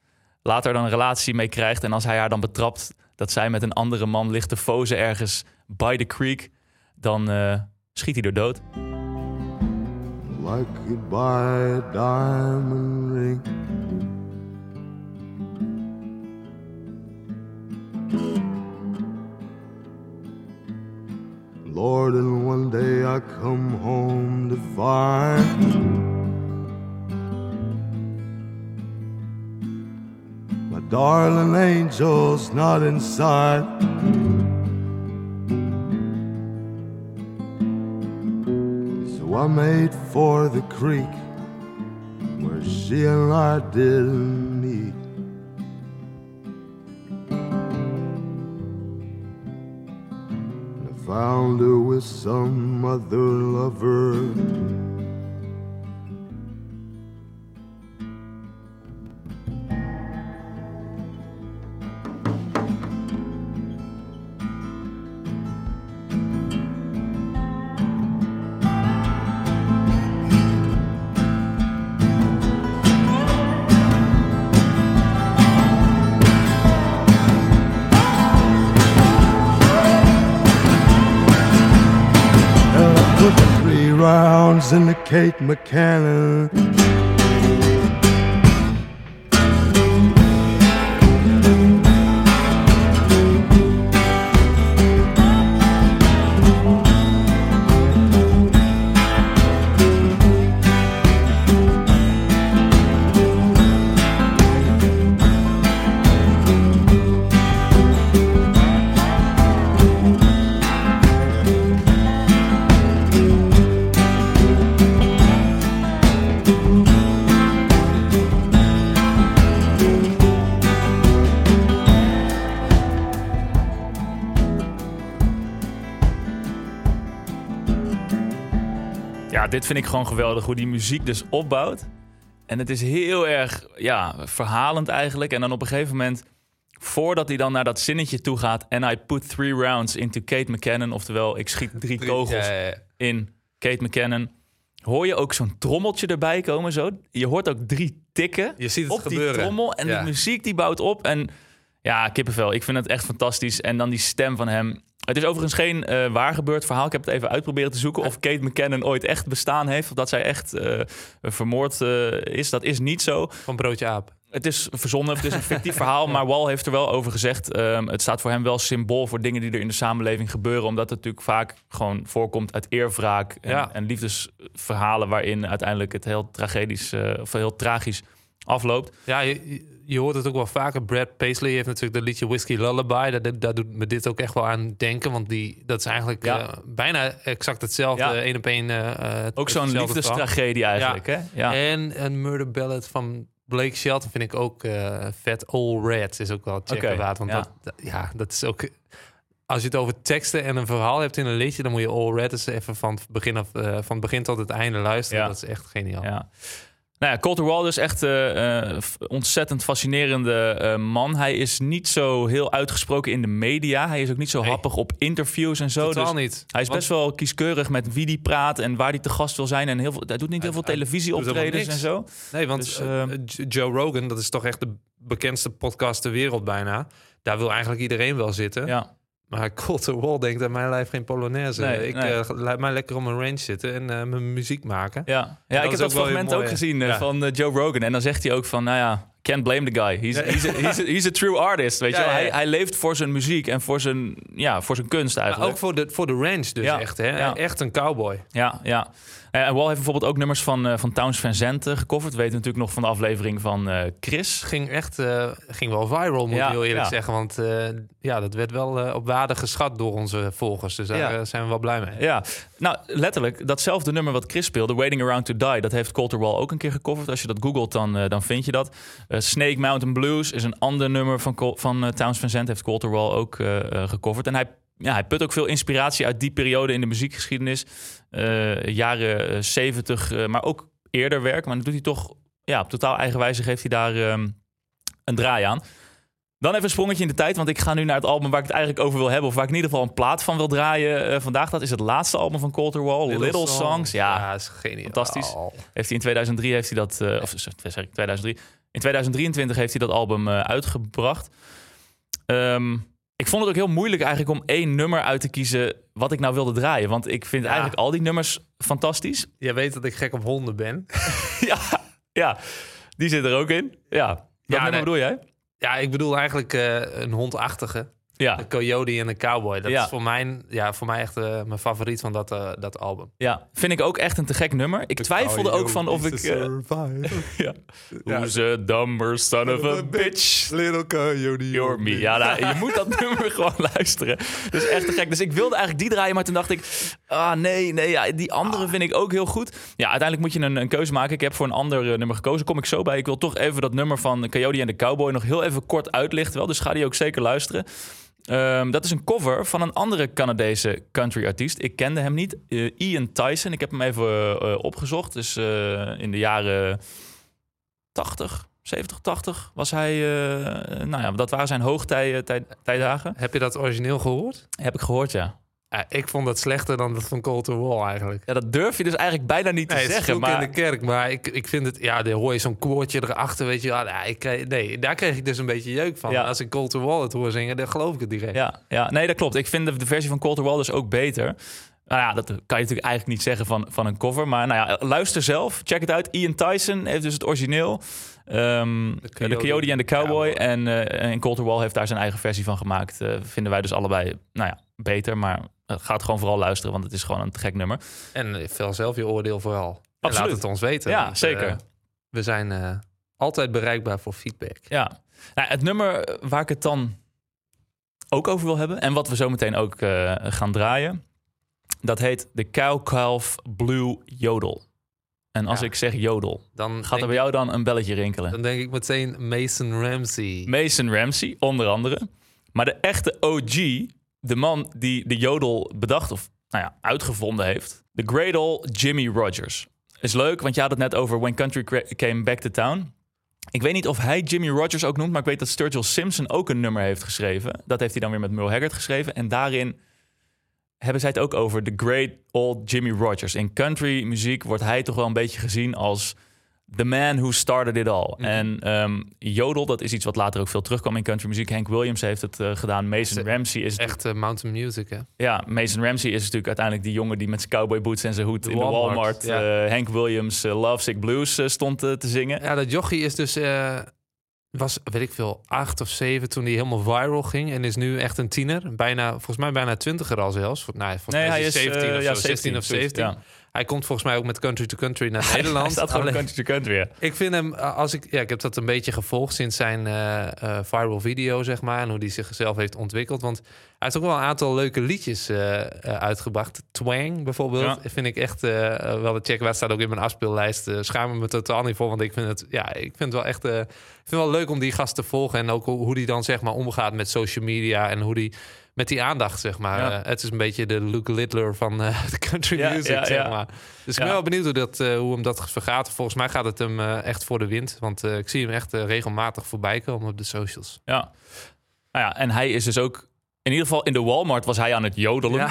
later dan een relatie mee krijgt en als hij haar dan betrapt dat zij met een andere man ligt te fozen ergens by the creek, dan eh, schiet hij er dood. like a diamond ring. Lord, and one day I come home to find my darling angel's not inside. So I made for the creek where she and I didn't found her with some other lover. In the Kate McCannon. Dit vind ik gewoon geweldig hoe die muziek dus opbouwt. En het is heel erg ja, verhalend eigenlijk. En dan op een gegeven moment, voordat hij dan naar dat zinnetje toe gaat... en I put three rounds into Kate McKinnon... oftewel, ik schiet drie kogels Ja, ja, ja. in Kate McKinnon... hoor je ook zo'n trommeltje erbij komen zo. Je hoort ook drie tikken Je ziet het op gebeuren. die trommel. En die muziek die bouwt op. En ja, kippenvel. Ik vind het echt fantastisch. En dan die stem van hem. Het is overigens geen eh waar gebeurd verhaal. Ik heb het even uitproberen te zoeken of Kate McKinnon ooit echt bestaan heeft. Of dat zij echt eh, vermoord eh, is. Dat is niet zo. Van Broodje Aap. Het is verzonnen, het is een fictief verhaal. Maar Wal heeft er wel over gezegd. ehm, het staat voor hem wel symbool voor dingen die er in de samenleving gebeuren. Omdat het natuurlijk vaak gewoon voorkomt uit eerwraak. En, Ja. en liefdesverhalen waarin uiteindelijk het heel tragedisch of heel tragisch afloopt. Ja, je, je hoort het ook wel vaker. Brad Paisley heeft natuurlijk dat liedje Whiskey Lullaby. Daar doet me dit ook echt wel aan denken. Want die, dat is eigenlijk Ja. eh, bijna exact hetzelfde. Ja. één op één. eh, eh, Ook zo'n liefdestragedie eigenlijk. Hè? Ja. En een murder ballad van Blake Shelton vind ik ook vet. All Red is ook wel checken waard. Want ja. Dat, dat- ja, dat is ook... als je het over teksten en een verhaal hebt in een liedje, dan moet je All Red eens even van het begin, af, van het begin tot het einde luisteren. Ja. Dat is echt geniaal. Ja. Nou ja, Colter is echt een ontzettend fascinerende eh, man. Hij is niet zo heel uitgesproken in de media. Hij is ook niet zo Nee. happig op interviews en zo. Totaal Dus niet. Hij is Want- best wel kieskeurig met wie die praat en waar hij te gast wil zijn. En heel veel, hij doet niet heel veel televisieoptredens en zo. Nee, want Dus, eh, ehm, Joe Rogan, dat is toch echt de bekendste podcast ter wereld bijna. Daar wil eigenlijk iedereen wel zitten. Ja, Maar Colter Wall denkt aan mijn lijf geen Polonaise. Nee, ik nee. eh, laat mij lekker op mijn range zitten en eh, mijn muziek maken. ja. ja dat ik heb dat fragment ook gezien eh, ja. van Joe Rogan. En dan zegt hij ook van, nou ja, can't blame the guy. He's, Ja. he's, a, he's, a, he's a true artist, weet Ja, je wel. Hij, hij leeft voor zijn muziek en voor zijn, ja, voor zijn kunst Maar eigenlijk. ook voor de, voor de range dus echt. Hè? Echt een cowboy. Ja, ja. Eh, En Wall heeft bijvoorbeeld ook nummers van, eh, van Towns Van Zandt gecoverd. Weet natuurlijk nog van de aflevering van eh, Chris. ging echt ging wel viral, moet Ja, ik heel eerlijk ja. zeggen. Want ja, dat werd wel op waarde geschat door onze volgers. Dus daar Ja. zijn we wel blij mee. Ja, nou letterlijk, datzelfde nummer wat Chris speelde, Waiting Around to Die, dat heeft Colter Wall ook een keer gecoverd. Als je dat googelt, dan, dan vind je dat. Snake Mountain Blues is een ander nummer van, Col- van eh, Towns Van Zandt, heeft Colter Wall ook gecoverd. En hij, ja, hij put ook veel inspiratie uit die periode in de muziekgeschiedenis. Eh, jaren eh, 70, eh, maar ook eerder werk. Maar dan doet hij toch, ja, op totaal eigenwijze geeft hij daar ehm, een draai aan. Dan even een sprongetje in de tijd, want ik ga nu naar het album waar ik het eigenlijk over wil hebben. Of waar ik in ieder geval een plaat van wil draaien eh, vandaag. Dat is het laatste album van Colter Wall, Little, Songs. Ja, is geniaal. fantastisch. heeft hij in 2003 heeft hij dat, eh, of zeg ik 2003. In 2023 heeft hij dat album eh, uitgebracht. Ehm, ik vond het ook heel moeilijk eigenlijk om één nummer uit te kiezen wat ik nou wilde draaien. Want ik vind Ja. eigenlijk al die nummers fantastisch. Jij weet dat ik gek op honden ben. ja, ja, die zit er ook in. Ja, nummer nee. bedoel jij? Ja, ik bedoel eigenlijk eh, een hondachtige. Ja, Een coyote en een cowboy. Dat Ja. is voor mij, ja, voor mij echt eh, mijn favoriet van dat, eh, dat album. ja, vind ik ook echt een te gek nummer. Ik twijfelde ook van of ik... eh, ja. Who's a dumber son of a bitch? Little coyote. You're me. Ja, nou, je moet dat nummer gewoon luisteren. Dat is echt te gek. Dus ik wilde eigenlijk die draaien, maar toen dacht ik... Ah, nee, nee, ja, die andere vind ik ook heel goed. Ja, uiteindelijk moet je een, een keuze maken. Ik heb voor een ander nummer gekozen. Kom ik zo bij. Ik wil toch even dat nummer van Coyote en de Cowboy nog heel even kort uitlichten. Wel, dus ga die ook zeker luisteren. Ehm, dat is een cover van een andere Canadese country artiest. Ik kende hem niet. eh, Ian Tyson. Ik heb hem even eh, opgezocht. Dus eh, in de jaren 80, 70, 80 was hij... nou ja, dat waren zijn hoogtijdagen. Heb je dat origineel gehoord? Heb ik gehoord, ja. Ja, ik vond dat slechter dan dat van Colter Wall eigenlijk. Ja, dat durf je dus eigenlijk bijna niet te Nee, is zeggen. Maar in de kerk, maar ik, ik vind het... Ja, dan hoor je zo'n koortje erachter, weet je. Ja, ik, kreeg- nee, daar kreeg ik dus een beetje jeuk van. Ja. Als ik Colter Wall het hoor zingen, dan geloof ik het direct. Ja, ja, nee, dat klopt. Ik vind de, de versie van Colter Wall dus ook beter. Nou ja, dat kan je natuurlijk eigenlijk niet zeggen van, van een cover. Maar nou ja, luister zelf. Check het uit. Ian Tyson heeft dus het origineel. Ehm, de, Coyote Coyote en de Cowboy. En, eh en Colter Wall heeft daar zijn eigen versie van gemaakt. Eh, vinden wij dus allebei, nou ja, beter. Maar gaat gewoon vooral luisteren, want het is gewoon een te gek nummer. En eh, vel zelf je oordeel vooral. En Absoluut. laat het ons weten. Ja, want, zeker. eh, we zijn eh, altijd bereikbaar voor feedback. Ja, nou, het nummer waar ik het dan ook over wil hebben... en wat we zo meteen ook eh, gaan draaien... dat heet de Cow Calf Blue Jodel. En als Ja. ik zeg jodel, Dan gaat er bij jou dan een belletje rinkelen? Dan denk ik meteen Mason Ramsey. Mason Ramsey, onder andere. Maar de echte OG, de man die de jodel bedacht of nou ja, uitgevonden heeft... de great old Jimmy Rogers. Is leuk, want je had het net over When Country Came Back to Town... Ik weet niet of hij Jimmy Rogers ook noemt, maar ik weet dat Sturgill Simpson ook een nummer heeft geschreven. Dat heeft hij dan weer met Merle Haggard geschreven. En daarin hebben zij het ook over the great old Jimmy Rogers. In country muziek wordt hij toch wel een beetje gezien als the man who started it all. En ehm, jodel, dat is iets wat later ook veel terugkwam in country muziek. Hank Williams heeft het eh, gedaan. Mason Ramsey is Echt mountain music, hè? ja, Mason Ramsey is natuurlijk uiteindelijk die jongen die met zijn cowboy boots en zijn hoed De in de Walmart, Walmart ja. eh, Hank Williams eh, Love Sick Blues stond te zingen. Ja, dat jochie is dus... was, weet ik veel, acht of zeven toen hij helemaal viral ging. En is nu echt een tiener. Bijna, volgens mij bijna twintiger al zelfs. Nou, volgens mij hij is is hij 17 eh, of ja, zo. 16 of zoiets, 17. Ja. Hij komt volgens mij ook met Country to Country naar Hij Nederland. staat gewoon Alleen- country to country. ja. Ik vind hem, eh, als ik, ja, ik heb dat een beetje gevolgd sinds zijn eh, eh, viral video, zeg maar. En hoe hij zichzelf heeft ontwikkeld. Want hij heeft ook wel een aantal leuke liedjes uitgebracht. Twang bijvoorbeeld, Ja. vind ik echt wel de check. Waar staat ook in mijn afspeellijst. Schaam me totaal niet voor, want ik vind het, ja, ik vind het wel echt, ik vind het wel leuk om die gast te volgen. En ook hoe, hoe die dan zeg maar omgaat met social media en hoe die met die aandacht, zeg maar. Ja. Eh, het is een beetje de Luke Littler van eh, de country Ja, music, ja, zeg maar. Dus ik ben wel benieuwd hoe, dat, eh, hoe hem dat vergaat. Volgens mij gaat het hem echt voor de wind. Want ik zie hem echt regelmatig voorbij komen op de socials. Ja. Nou ja, en hij is dus ook... In ieder geval in de Walmart was hij aan het jodelen.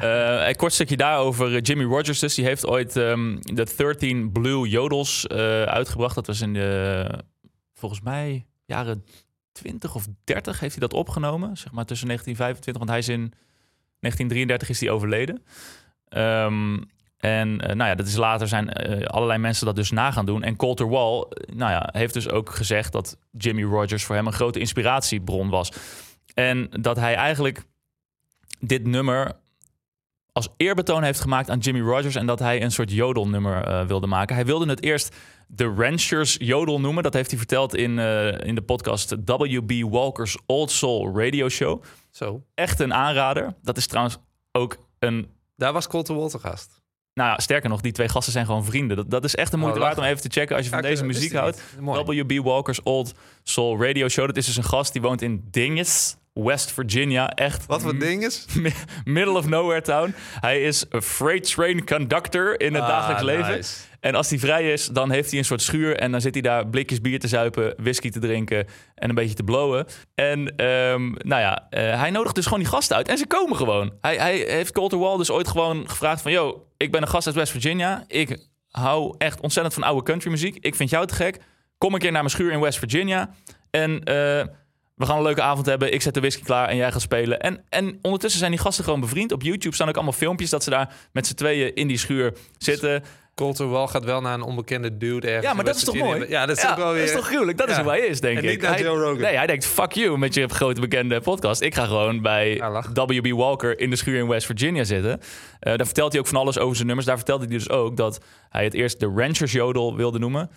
Een kort stukje daarover. Jimmy Rogers dus, die heeft ooit ehm, de 13 Blue Jodels uitgebracht. Dat was in de, volgens mij, jaren 20 of 30 heeft hij dat opgenomen. Zeg maar tussen 1925, want hij is in 1933 is hij overleden. Ehm, en eh, nou ja, dat is later zijn eh, allerlei mensen dat dus na gaan doen. En Colter Wall, eh, nou ja, heeft dus ook gezegd dat Jimmy Rogers voor hem een grote inspiratiebron was. En dat hij eigenlijk dit nummer als eerbetoon heeft gemaakt aan Jimmy Rogers en dat hij een soort jodelnummer wilde maken. Hij wilde het eerst de Ranchers Jodel noemen. Dat heeft hij verteld in, eh, in de podcast W.B. Walker's Old Soul Radio Show. Zo. Echt een aanrader. Dat is trouwens ook een Daar was Colter Walter gast. nou ja, sterker nog, die twee gasten zijn gewoon vrienden. Dat, dat is echt de moeite Oh, waard om even te checken als je van Ja, deze muziek houdt. W.B. Walker's Old Soul Radio Show. Dat is dus een gast die woont in Dinges, West Virginia. Echt Wat voor ding is? mi- middle of nowhere town. Hij is een freight train conductor in het Ah, dagelijks leven. En als hij vrij is, dan heeft hij een soort schuur. En dan zit hij daar blikjes bier te zuipen, whisky te drinken en een beetje te blowen. En ehm, nou ja, eh, hij nodigt dus gewoon die gasten uit. En ze komen gewoon. Hij, hij heeft Colter Wall dus ooit gewoon gevraagd van... Yo, ik ben een gast uit West Virginia. Ik hou echt ontzettend van oude countrymuziek. Ik vind jou te gek. Kom een keer naar mijn schuur in West Virginia. En eh, we gaan een leuke avond hebben. Ik zet de whisky klaar en jij gaat spelen. En, en ondertussen zijn die gasten gewoon bevriend. Op YouTube staan ook allemaal filmpjes dat ze daar met z'n tweeën in die schuur zitten. Colter Wall gaat wel naar een onbekende dude ergens. Ja, maar dat is toch mooi? Ja, dat is ook wel weer... Dat is toch gruwelijk? Dat is hoe hij is, denk En ik. niet naar Hij- Joe Rogan. Nee, hij denkt, fuck you met je grote bekende podcast. Ik ga gewoon bij Ja. W.B. Walker in de schuur in West Virginia zitten. Eh, daar vertelt hij ook van alles over zijn nummers. Daar vertelde hij dus ook dat hij het eerst de Ranchers Jodel wilde noemen.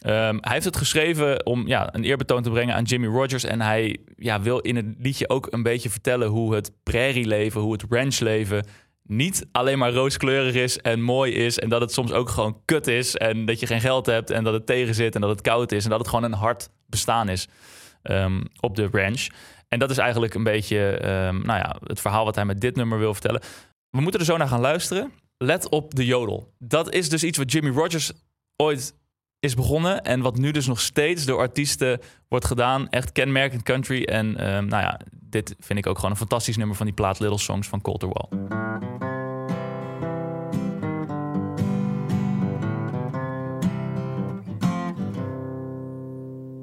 Ehm, hij heeft het geschreven om ja, een eerbetoon te brengen aan Jimmy Rogers. En hij ja, wil in het liedje ook een beetje vertellen hoe het prairieleven, hoe het ranchleven niet alleen maar rooskleurig is en mooi is. En dat het soms ook gewoon kut is. En dat je geen geld hebt en dat het tegen zit en dat het koud is. En dat het gewoon een hard bestaan is ehm, op de ranch. En dat is eigenlijk een beetje ehm, nou ja, het verhaal wat hij met dit nummer wil vertellen. We moeten er zo naar gaan luisteren. Let op de jodel. Dat is dus iets wat Jimmy Rogers ooit is begonnen. En wat nu dus nog steeds door artiesten wordt gedaan. Echt kenmerkend country. En ehm, nou ja, dit vind ik ook gewoon een fantastisch nummer van die plaat Little Songs van Colter Wall.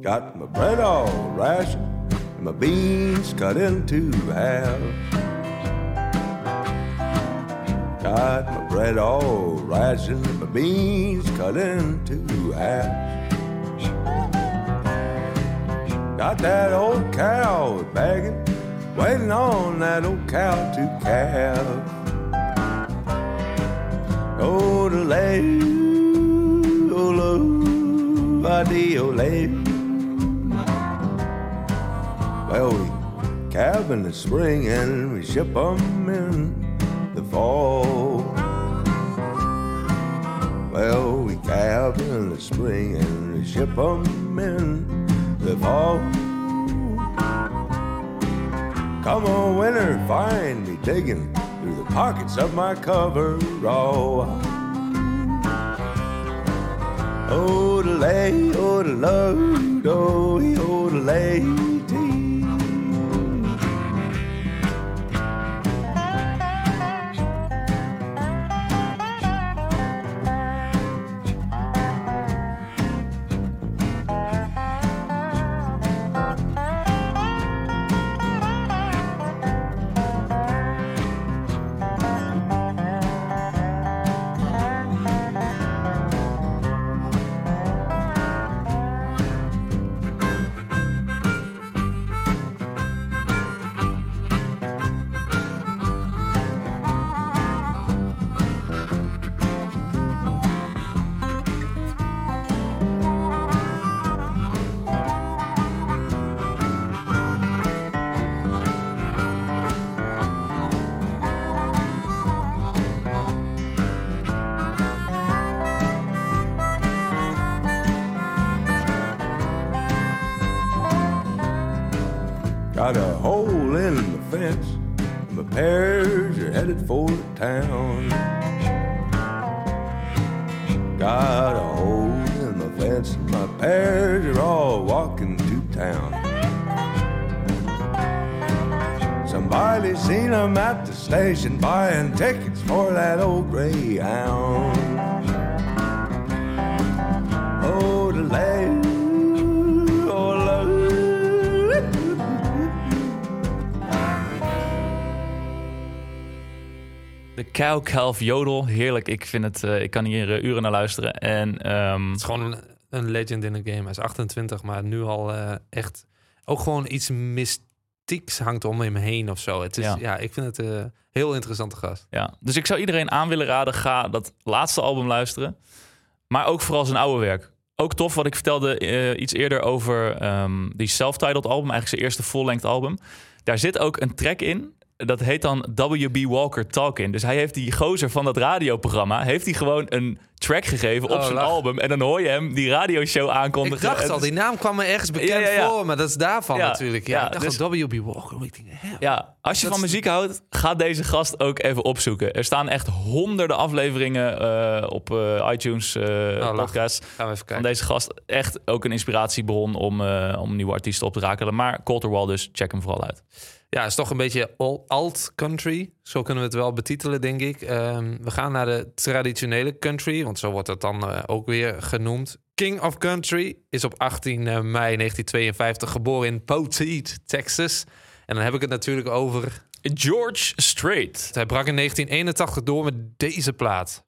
Got my all my beans cut. Got my bread all and my beans cut into half. Got that old cow begging, waiting on that old cow to calve. Oh, the lay, oh, lo, oh, Well, we calve in the spring and we ship 'em in fall. Well, we calve in the spring and we ship 'em in the fall. Come on, winter, find me digging through the pockets of my coverall. Oh, the lay, oh, load, oh, oh, at the station buying tickets for that old Greyhound. Oh, the oh, love. De cow calf jodel, heerlijk. Ik vind het, eh, ik kan hier eh, uren naar luisteren. En ehm, Het is gewoon een, een legend in de game. Hij is 28, maar nu al eh, echt... Ook gewoon iets mystieks hangt om hem heen of zo. Het is, Ja. ja. ik vind het een heel interessante gast. ja, dus ik zou iedereen aan willen raden, ga dat laatste album luisteren. Maar ook vooral zijn oude werk. Ook tof wat ik vertelde eh, iets eerder over ehm, die self-titled album, eigenlijk zijn eerste full-length album. Daar zit ook een track in. Dat heet dan W.B. Walker Talkin. Dus hij heeft die gozer van dat radioprogramma... heeft hij gewoon een track gegeven op Oh, zijn lach. album. En dan hoor je hem die radioshow Ik aankondigen. dacht En- al, die naam kwam me ergens bekend Ja, ja, ja. voor, maar dat is daarvan natuurlijk. Ja, ik dacht dus- al W.B. Walker. Ik denk, hè? Ja, als je van muziek houdt, ga deze gast ook even opzoeken. Er staan echt honderden afleveringen eh, op eh, iTunes eh lach. podcasts Gaan we even van kijken. deze gast. Echt ook een inspiratiebron om, om nieuwe artiesten op te rakelen. Maar Colter dus, check hem vooral uit. Ja, is toch een beetje al- alt-country. Zo kunnen we het wel betitelen, denk ik. Ehm, we gaan naar de traditionele country, want zo wordt het dan eh, ook weer genoemd. King of Country is op 18 mei 1952 geboren in Poteet, Texas. En dan heb ik het natuurlijk over... George Strait. Hij brak in 1981 door met deze plaat.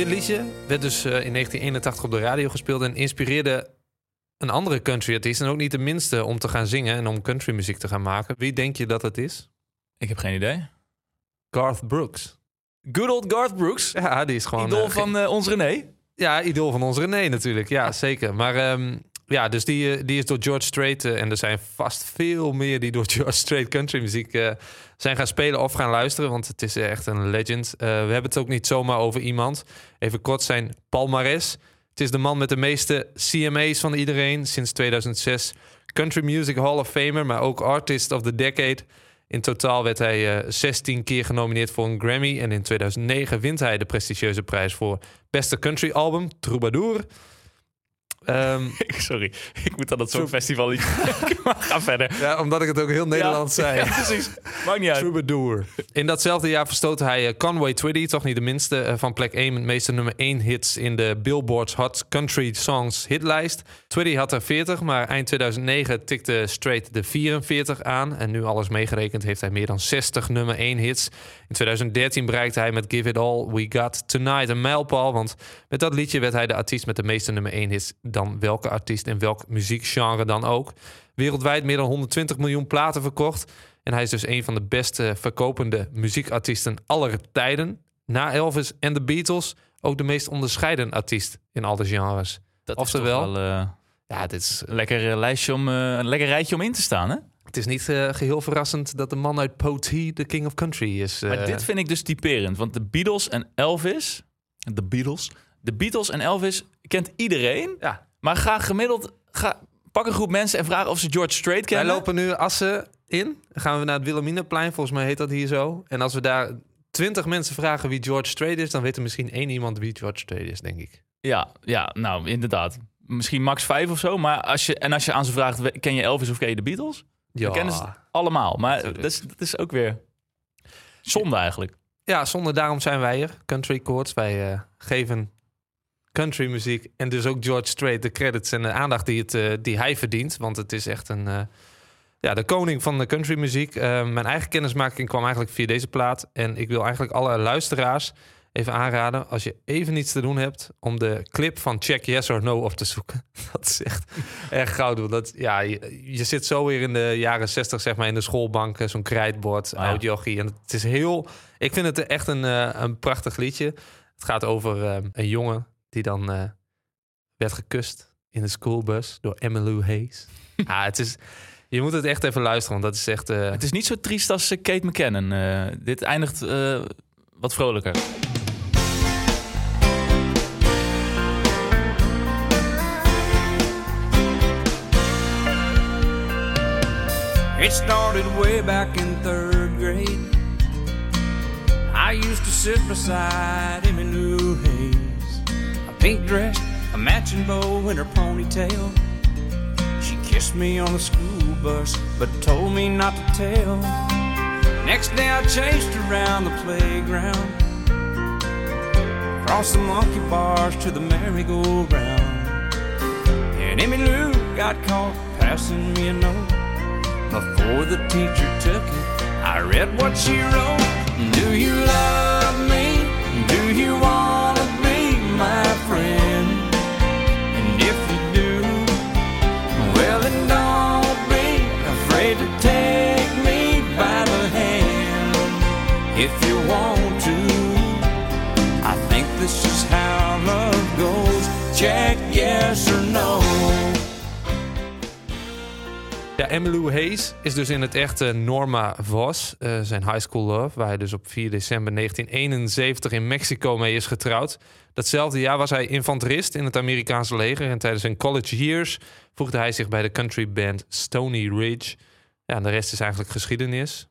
Dit liedje werd dus eh, in 1981 op de radio gespeeld en inspireerde een andere country artiest. En ook niet de minste om te gaan zingen en om country muziek te gaan maken. Wie denk je dat het is? Ik heb geen idee. Garth Brooks. Good old Garth Brooks. Ja, die is gewoon... Idool eh, van eh, ons René. Ja, idool van ons René natuurlijk. Ja, zeker. Maar ehm, ja, dus die, eh, die is door George Strait... eh, en er zijn vast veel meer die door George Strait country muziek eh, zijn gaan spelen of gaan luisteren. Want het is echt een legend. We hebben het ook niet zomaar over iemand. Even kort zijn palmares. Het is de man met de meeste CMA's van iedereen sinds 2006. Country Music Hall of Famer, maar ook Artist of the Decade. In totaal werd hij eh 16 keer genomineerd voor een Grammy. En in 2009 wint hij de prestigieuze prijs voor Beste Country Album, Troubadour. Ehm, Sorry, ik moet aan dat Songfestival iets. Ga verder. ja, omdat ik het ook heel Nederlands ja, zei. Ja, precies. Maakt niet uit. Troubadour. In datzelfde jaar verstootte hij eh, Conway Twitty, toch niet de minste, eh, van plek 1 met meeste nummer 1 hits in de Billboard's Hot Country Songs hitlijst. Twitty had er 40, maar eind 2009 tikte Straight de 44 aan. En nu alles meegerekend heeft hij meer dan 60 nummer 1 hits. In 2013 bereikte hij met Give It All We Got Tonight een mijlpaal, want met dat liedje werd hij de artiest met de meeste nummer 1 hits dan welke artiest in welk muziekgenre dan ook. Wereldwijd meer dan 120 miljoen platen verkocht. En hij is dus een van de beste verkopende muziekartiesten aller tijden. Na Elvis en de Beatles ook de meest onderscheiden artiest in alle genres. Dat Oftewel- is toch wel eh, Ja, dit is, een lekker eh, lijstje om, eh, een lekker rijtje om in te staan, hè? het is niet eh, geheel verrassend dat de man uit Potee de King of Country is. Maar dit vind ik dus typerend. Want de Beatles en Elvis... De Beatles? De Beatles en Elvis kent iedereen. Ja. Maar ga gemiddeld... Ga, pak een groep mensen en vraag of ze George Strait Wij kennen. lopen nu Assen in. Dan gaan we naar het Wilhelminaplein. Volgens mij heet dat hier zo. En als we daar twintig mensen vragen wie George Strait is... dan weet er misschien één iemand wie George Strait is, denk ik. Ja, ja, nou inderdaad. Misschien max vijf of zo. Maar als je, en als je aan ze vraagt, ken je Elvis of ken je de Beatles? Ja, Dan kennen ze het allemaal. Maar dat is, dat is ook weer zonde eigenlijk. ja zonder daarom zijn wij er. Country Courts. Wij eh, geven country muziek en dus ook George Strait de credits en de aandacht die, het, eh, die hij verdient. Want het is echt een... eh, ja, de koning van de countrymuziek. Eh mijn eigen kennismaking kwam eigenlijk via deze plaat. En ik wil eigenlijk alle luisteraars even aanraden... als je even niets te doen hebt... om de clip van Check Yes or No op te zoeken. Dat is echt erg goud. Dat, ja, je, je zit zo weer in de jaren 60, zeg maar, in de schoolbank. eh, Zo'n krijtbord, Ah, ja. oud jochie. En het is heel... Ik vind het echt een, een prachtig liedje. Het gaat over een jongen die dan eh, werd gekust in de schoolbus door Emmylou Hayes. ah, het is... Je moet het echt even luisteren, want dat is echt... eh, Het is niet zo triest als eh, Kate McKinnon. Eh, dit eindigt eh, wat vrolijker. It started way back in third grade. I used to sit beside Emmylou Hayes, pink dress, a matching bow, and her ponytail. She kissed me on the school bus, but told me not to tell. Next day I chased around the playground, across the monkey bars to the merry-go-round. And Emmylou got caught passing me a note. Before the teacher took it, I read what she wrote. Do you love me? Do you If you want to, I think this is how love goes. Check yes or no. Ja, Emmylou Hayes is dus in het echte Norma Vos, eh, zijn high school love, waar hij dus op 4 december 1971 in Mexico mee is getrouwd. Datzelfde jaar was hij infanterist in het Amerikaanse leger en tijdens zijn college years voegde hij zich bij de country band Stony Ridge. Ja, en de rest is eigenlijk geschiedenis.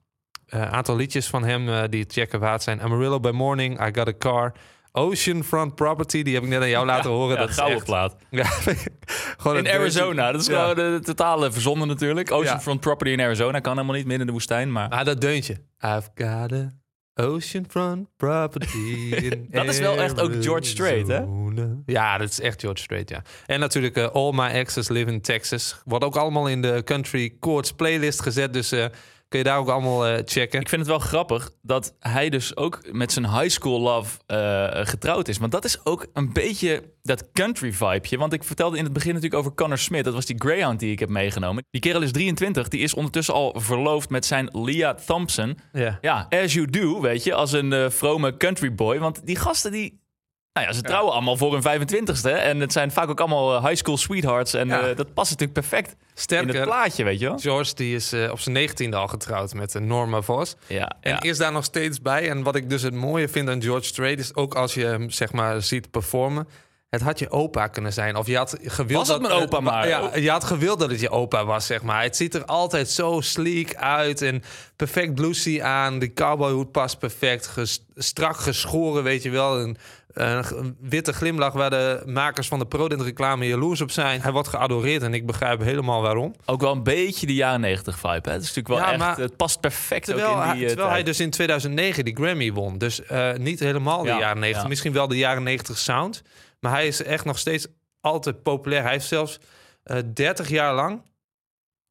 Een aantal liedjes van hem eh, die checken waard zijn. Amarillo by Morning, I Got a Car, Oceanfront Property, die heb ik net aan jou laten horen. Ja, dat is gouden echt- plaat. Ja, gewoon In Arizona. Dat is gewoon de totale verzonnen natuurlijk. Oceanfront Property in Arizona kan helemaal niet midden in de woestijn. Maar Ah, dat deuntje. I've got a oceanfront property in Dat is wel echt ook George Strait, hè? Ja, dat is echt George Strait, ja. En natuurlijk eh, All My Exes Live in Texas. Wordt ook allemaal in de Country Courts playlist gezet. Dus eh, kun je daar ook allemaal eh, checken. ik vind het wel grappig dat hij dus ook met zijn high school love eh, getrouwd is. Want dat is ook een beetje dat country vibeje. Want ik vertelde in het begin natuurlijk over Connor Smith. Dat was die Greyhound die ik heb meegenomen. Die kerel is 23. Die is ondertussen al verloofd met zijn Leah Thompson. Ja. Ja, as you do, weet je, als een eh, vrome country boy. Want die gasten die... Nou ja, ze trouwen allemaal voor hun 25ste. En het zijn vaak ook allemaal eh, high school sweethearts. En eh, dat past natuurlijk perfect in Sterker, het plaatje, weet je wel. George die is eh, op zijn negentiende al getrouwd met Norma Vos. Ja, En ja. is daar nog steeds bij. En wat ik dus het mooie vind aan George Strait is ook als je hem zeg maar ziet performen. Het had je opa kunnen zijn. Of je had gewild Was het dat mijn opa maar? Ja, je had gewild dat het je opa was, zeg maar. Het ziet er altijd zo sleek uit. En perfect bluesy aan. De cowboyhoed past perfect. Ges- strak geschoren, weet je wel. Een, een witte glimlach waar de makers van de Prodent reclame jaloers op zijn. Hij wordt geadoreerd en ik begrijp helemaal waarom. Ook wel een beetje de jaren 90 vibe. Hè? Het is natuurlijk wel Ja, echt. maar- Het past perfect Terwijl, ook in die. eh, terwijl hij dus in 2009 die Grammy won. Dus eh, niet helemaal de Ja, jaren 90. ja. Misschien wel de jaren 90 sound. Maar hij is echt nog steeds altijd populair. Hij heeft zelfs eh 30 jaar lang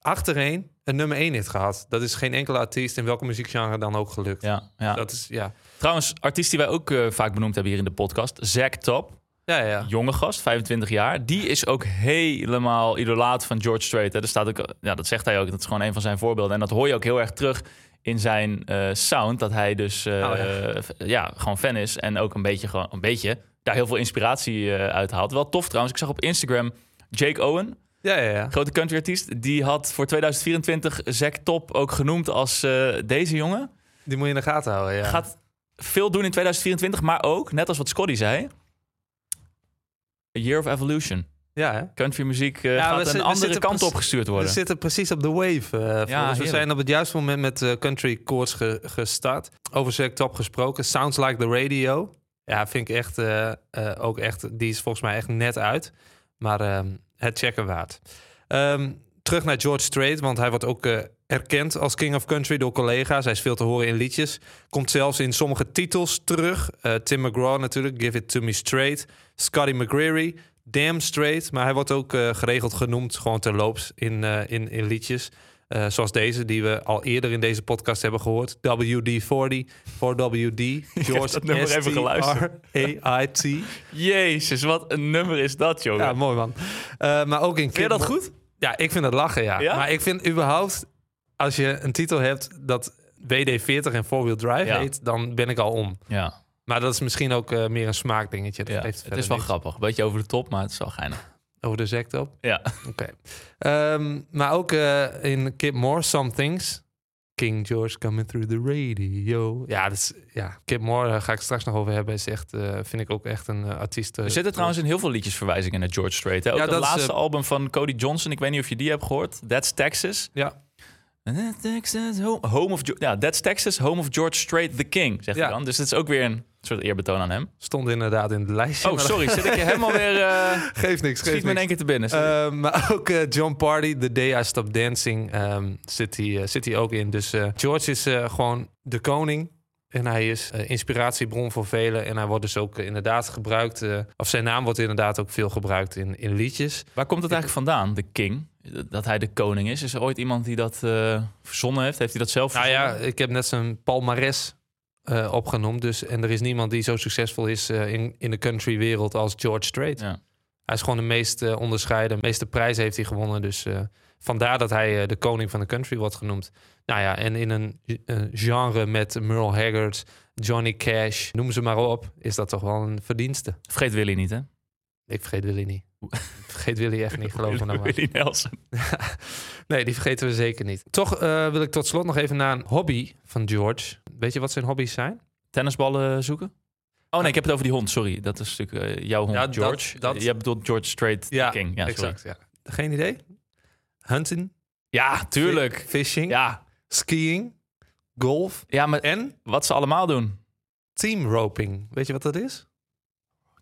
achtereen een nummer 1 hit gehad. Dat is geen enkele artiest in welke muziekgenre dan ook gelukt. Ja, ja. Dat is, ja. Trouwens, artiest die wij ook eh, vaak benoemd hebben hier in de podcast, Zack Top. Ja, ja. jonge gast, 25 jaar. Die is ook helemaal idolaat van George Strait. Hè. Er staat ook, ja, dat zegt hij ook. Dat is gewoon een van zijn voorbeelden. En dat hoor je ook heel erg terug in zijn eh, sound. Dat hij dus eh, Oh, ja. ja, gewoon fan is. En ook een beetje, gewoon, een beetje daar heel veel inspiratie eh, uit haalt. Wel tof trouwens. Ik zag op Instagram Jake Owen, Ja, ja, ja. grote countryartiest. Die had voor 2024 Zack Top ook genoemd als eh, deze jongen. Die moet je in de gaten houden, ja. Gaat veel doen in 2024. Maar ook, net als wat Scotty zei... A Year of Evolution ja, hè? countrymuziek eh, Ja, we gaat een we andere kant op gestuurd We worden. zitten precies op de wave. eh volgens. we zijn op het juiste moment met country chords ge- gestart. Over Zack Top gesproken. Sounds Like the Radio. Ja, vind ik echt, eh, eh, ook echt... Die is volgens mij echt net uit. Maar ehm, het checken waard. Ehm, terug naar George Strait, want hij wordt ook eh, erkend als King of Country door collega's. Hij is veel te horen in liedjes. Komt zelfs in sommige titels terug. Tim McGraw natuurlijk, Give It To Me Straight. Scotty McGreary, Damn Straight. Maar hij wordt ook geregeld genoemd, gewoon terloops, in, in, in liedjes. Eh, zoals deze, die we al eerder in deze podcast hebben gehoord. WD-40 voor WD. George dat nummer even geluisterd. S-T-R-A-I-T. Jezus, wat een nummer is dat, jongen. Ja, mooi man. Eh, maar ook in Vind je dat goed? Ja, ik vind het lachen, ja. Ja? Maar ik vind überhaupt, als je een titel hebt dat WD-40 en Four Wheel Drive Ja. heet, dan ben ik al om. Ja, Maar dat is misschien ook eh, meer een smaakdingetje. Dat ja. het is wel grappig. Beetje over de top, maar het is wel geinig. Over de zekt op. Ja, Oké. Ehm, maar ook eh, in Kid More, Some Things. King George coming through the radio. Ja, dat is, ja Kid More daar ga ik straks nog over hebben. Is echt, eh, vind ik ook echt een eh, artiest. eh, er zitten trouwens in heel veel liedjes verwijzingen naar George Strait. Hè? Ook Ja, het dat laatste eh, album van Cody Johnson. Ik weet niet of je die hebt gehoord. That's Texas. Ja, That's Texas, home, home of... Ja, That's Texas, home of George Strait, the king, zegt Ja. hij dan. Dus het is ook weer een soort eerbetoon aan hem. stond inderdaad in de lijstje. Oh, sorry. Zit ik je helemaal weer... eh Geeft niks, schiet geeft me in één keer te binnen. Eh, maar ook eh, John Party, The Day I Stopped Dancing, ehm, zit hij zit hij ook in. Dus George is gewoon de koning. En hij is inspiratiebron voor velen. En hij wordt dus ook inderdaad gebruikt. of zijn naam wordt inderdaad ook veel gebruikt in, in liedjes. Waar komt het eigenlijk vandaan, de king? Dat hij de koning is? Is er ooit iemand die dat verzonnen heeft? Heeft hij dat zelf Nou verzonnen? ja, ik heb net zijn palmares eh, opgenoemd. Dus, en er is niemand die zo succesvol is eh, in, in de countrywereld als George Strait. Ja. Hij is gewoon de meest eh, onderscheiden. De meeste prijzen heeft hij gewonnen. Dus vandaar dat hij de koning van de country wordt genoemd. Nou ja, en in een genre met Merle Haggard, Johnny Cash, noem ze maar op, is dat toch wel een verdienste. Vergeet Willy niet, hè? Ik vergeet Willy niet. Ik vergeet Willy echt niet, geloof me nou maar. Willy Nelson. Nee, die vergeten we zeker niet. Toch eh, wil ik tot slot nog even naar een hobby van George. Weet je wat zijn hobby's zijn? Tennisballen zoeken? Oh nee, ik heb het over die hond, sorry. Dat is natuurlijk eh, jouw hond, Ja, dat- George. dat- Je bedoelt George Strait, king. Ja, sorry. exact. Ja. Geen idee? Hunting, Ja, tuurlijk. fishing, Ja, skiing, golf ja, maar en wat ze allemaal doen. team roping. Weet je wat dat is?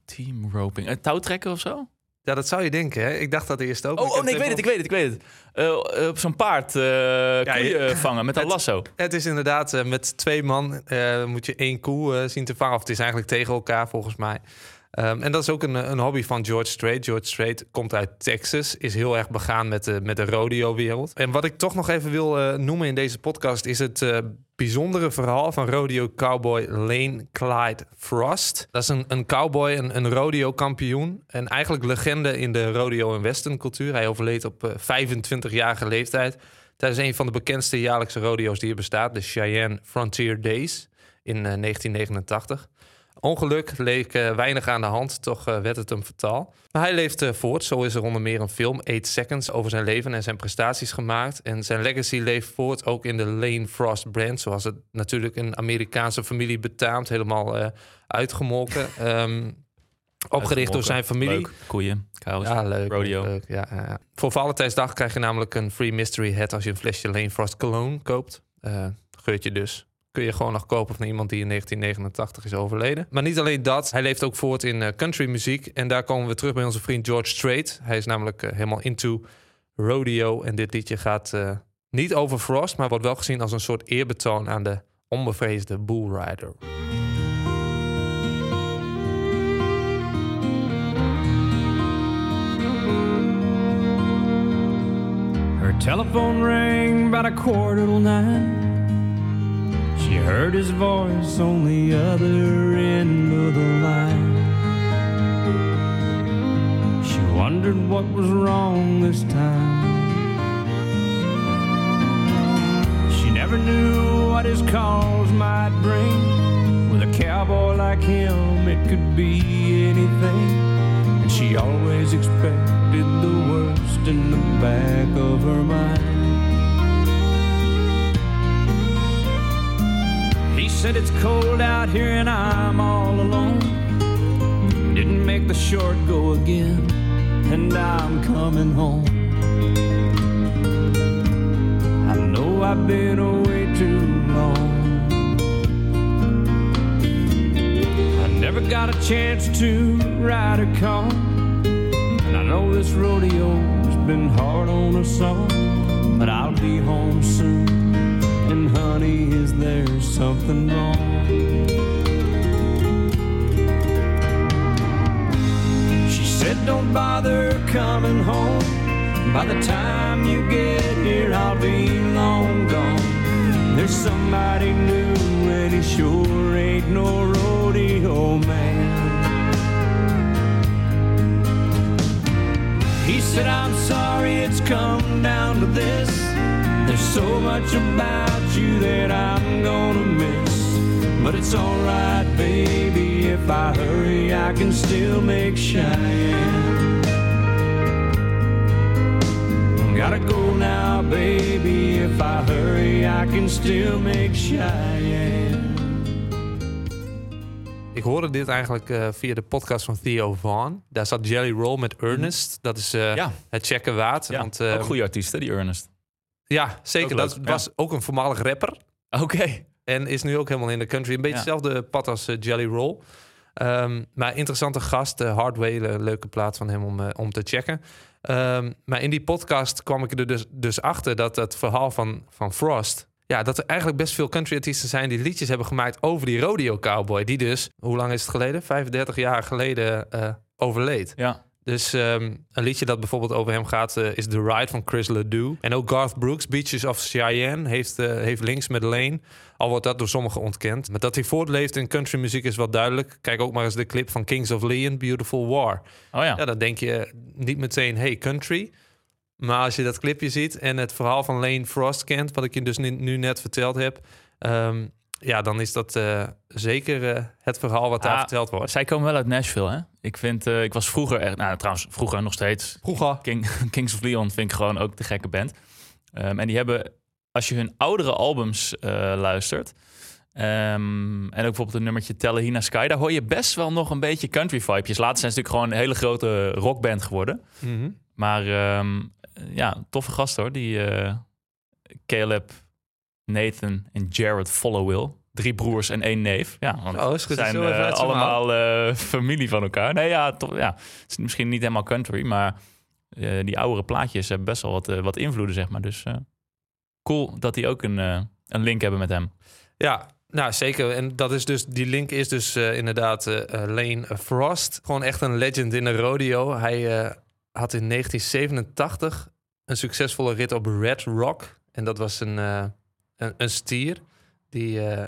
Team roping. Een touwtrekken of zo? Ja, dat zou je denken. Hè? Ik dacht dat eerst ook. Oh, oh nee, ik weet het, ik weet het, ik weet het. Op zo'n paard koeien je- vangen met een lasso. Het is inderdaad eh, met twee man eh, moet je één koe zien te vangen. Of het is eigenlijk tegen elkaar volgens mij. Ehm, en dat is ook een, een hobby van George Strait. George Strait komt uit Texas, is heel erg begaan met de, met de rodeo-wereld. En wat ik toch nog even wil eh, noemen in deze podcast... is het eh, bijzondere verhaal van rodeo-cowboy Lane Clyde Frost. Dat is een, cowboy, een, een rodeo-kampioen... en eigenlijk legende in de rodeo- en western-cultuur. Hij overleed op eh, 25-jarige leeftijd... tijdens een van de bekendste jaarlijkse rodeo's die er bestaat... de Cheyenne Frontier Days in eh, 1989... Ongeluk leek eh, weinig aan de hand, toch eh, werd het hem fataal. Maar hij leeft eh, voort. Zo is er onder meer een film, 8 Seconds, over zijn leven en zijn prestaties gemaakt. En zijn legacy leeft voort ook in de Lane Frost brand, zoals het natuurlijk een Amerikaanse familie betaamt, helemaal uitgemolken. Ehm, Opgericht door zijn familie. Leuk. Koeien, Ja, leuk. rodeo. leuk, ja, ja. Voor Valentijnsdag krijg je namelijk een free mystery hat als je een flesje Lane Frost Cologne koopt. Geurtje dus. Kun je gewoon nog kopen van iemand die in 1989 is overleden. Maar niet alleen dat, hij leeft ook voort in eh, country muziek. En daar komen we terug bij onze vriend George Strait. Hij is namelijk eh, helemaal into rodeo. En dit liedje gaat eh, niet over Frost, maar wordt wel gezien als een soort eerbetoon aan de onbevreesde bullrider. Her telephone rang about a quarter till nine. She heard his voice on the other end of the line. She wondered what was wrong this time. She never knew what his calls might bring. With a cowboy like him, it could be anything. And she always expected the worst in the back of her mind. He said it's cold out here and I'm all alone. Didn't make the short go again, and I'm coming home. I know I've been away too long. I never got a chance to ride a car. And I know this rodeo's been hard on us all. But I'll be home soon. And honey, is there something wrong? She said, Don't bother coming home. By the time you get here, I'll be long gone. There's somebody new, and he sure ain't no rodeo man. He said, I'm sorry it's come down to this. There's so much about you that I'm gonna miss. But it's alright, baby, if I hurry, I can still make Cheyenne. Gotta go now, baby, if I hurry, I can still make Cheyenne. Ik hoorde dit eigenlijk eh, via de podcast van Theo Vaughn. Daar zat Jelly Roll met Ernest. Dat is eh, Ja. het checken waard. Ja, Want, eh, ook goede artiesten, die Ernest. Ja, zeker. Ook Dat leuk, was ook een voormalig rapper. Oké. En is nu ook helemaal in de country. Een beetje Ja. hetzelfde pad als eh, Jelly Roll. Ehm, maar interessante gast. eh Hardway, een leuke plaat van hem om, eh, om te checken. Ehm, maar in die podcast kwam ik er dus, dus achter dat het verhaal van, van Frost... Ja, dat er eigenlijk best veel country artiesten zijn die liedjes hebben gemaakt over die rodeo cowboy. Die dus, hoe lang is het geleden? 35 jaar geleden overleed. Ja. Dus ehm, een liedje dat bijvoorbeeld over hem gaat eh, is The Ride van Chris Ledoux. En ook Garth Brooks, Beaches of Cheyenne, heeft, eh, heeft links met Lane. Al wordt dat door sommigen ontkend. Maar dat hij voortleeft in country muziek is wel duidelijk. Kijk ook maar eens de clip van Kings of Leon, Beautiful War. Oh ja. Ja, dan denk je niet meteen, hey, country. Maar als je dat clipje ziet en het verhaal van Lane Frost kent... wat ik je dus nu, net verteld heb... ehm, ja, dan is dat eh, zeker eh, het verhaal wat daar Ah, verteld wordt. Zij komen wel uit Nashville, hè? Ik vind, eh, ik was vroeger echt, nou trouwens, vroeger nog steeds. Vroeger. King, Kings of Leon vind ik gewoon ook de gekke band. Ehm, en die hebben, als je hun oudere albums luistert, ehm, en ook bijvoorbeeld een nummertje Tellahina Sky, daar hoor je best wel nog een beetje country vibejes. Later zijn ze natuurlijk gewoon een hele grote rockband geworden. Mhm. Maar ehm, ja, toffe gast hoor. Die Caleb, Nathan en Jared Followill. Drie broers en één neef. Ja, want Oh, is goed. ze zijn eh, allemaal eh, familie van elkaar. Nee, ja, toch, ja, het is misschien niet helemaal country, maar eh, die oudere plaatjes hebben best wel wat, wat invloeden, zeg maar. Dus cool dat die ook een, een link hebben met hem. Ja, nou zeker. En dat is dus, die link is dus inderdaad Lane Frost. Gewoon echt een legend in de rodeo. Hij had in 1987 een succesvolle rit op Red Rock. En dat was een, een, een stier die eh,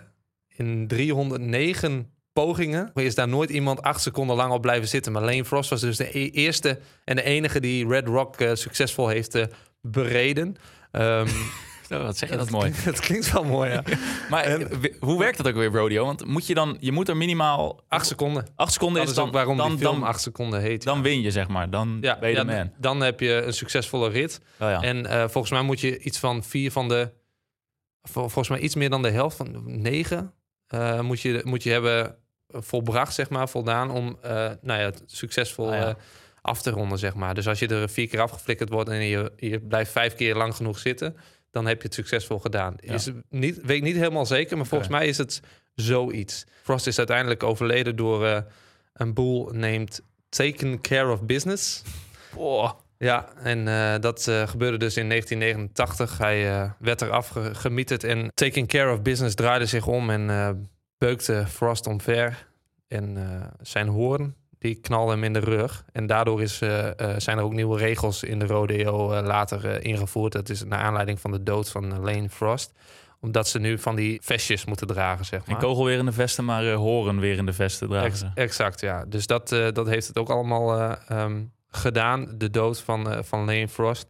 in 309 pogingen is daar nooit iemand acht seconden lang op blijven zitten. Maar Lane Frost was dus de e- eerste en de enige die Red Rock eh, succesvol heeft eh, bereden. Ehm, Oh, wat zeg je dat mooi. dat klinkt wel mooi, ja. Maar hoe werkt dat ook weer, rodeo? Want moet je dan, je moet er minimaal Acht seconden. acht seconden Dat is dan, ook waarom dan, die film dan, acht seconden heet. dan win je, zeg maar. Dan ja, ben je ja, de man. dan heb je een succesvolle rit. Oh, ja. En volgens mij moet je iets van vier van de... vol- Volgens mij iets meer dan de helft van negen... eh, moet, je, moet je hebben volbracht, zeg maar, voldaan om eh, nou ja, het succesvol Ah, ja. eh, af te ronden, zeg maar. Dus als je er vier keer afgeflikkerd wordt en je, je blijft vijf keer lang genoeg zitten, dan heb je het succesvol gedaan. Ja. Is niet, weet ik niet helemaal zeker, maar volgens mij is het zoiets. Frost is uiteindelijk overleden door een boel named Taken Care of Business. Oh, Ja, en eh, dat eh, gebeurde dus in 1989. Hij eh, werd eraf ge- gemieterd en Taking Care of Business draaide zich om en beukte Frost omver. En zijn hoorn, die knalde hem in de rug. En daardoor is, zijn er ook nieuwe regels in de rodeo later ingevoerd. Dat is naar aanleiding van de dood van Lane Frost. Omdat ze nu van die vestjes moeten dragen, zeg maar. en kogel weer in de vesten, maar horen weer in de vesten dragen Ex- exact, ja. Dus dat, dat heeft het ook allemaal eh, ehm, gedaan. De dood van, eh, van Lane Frost.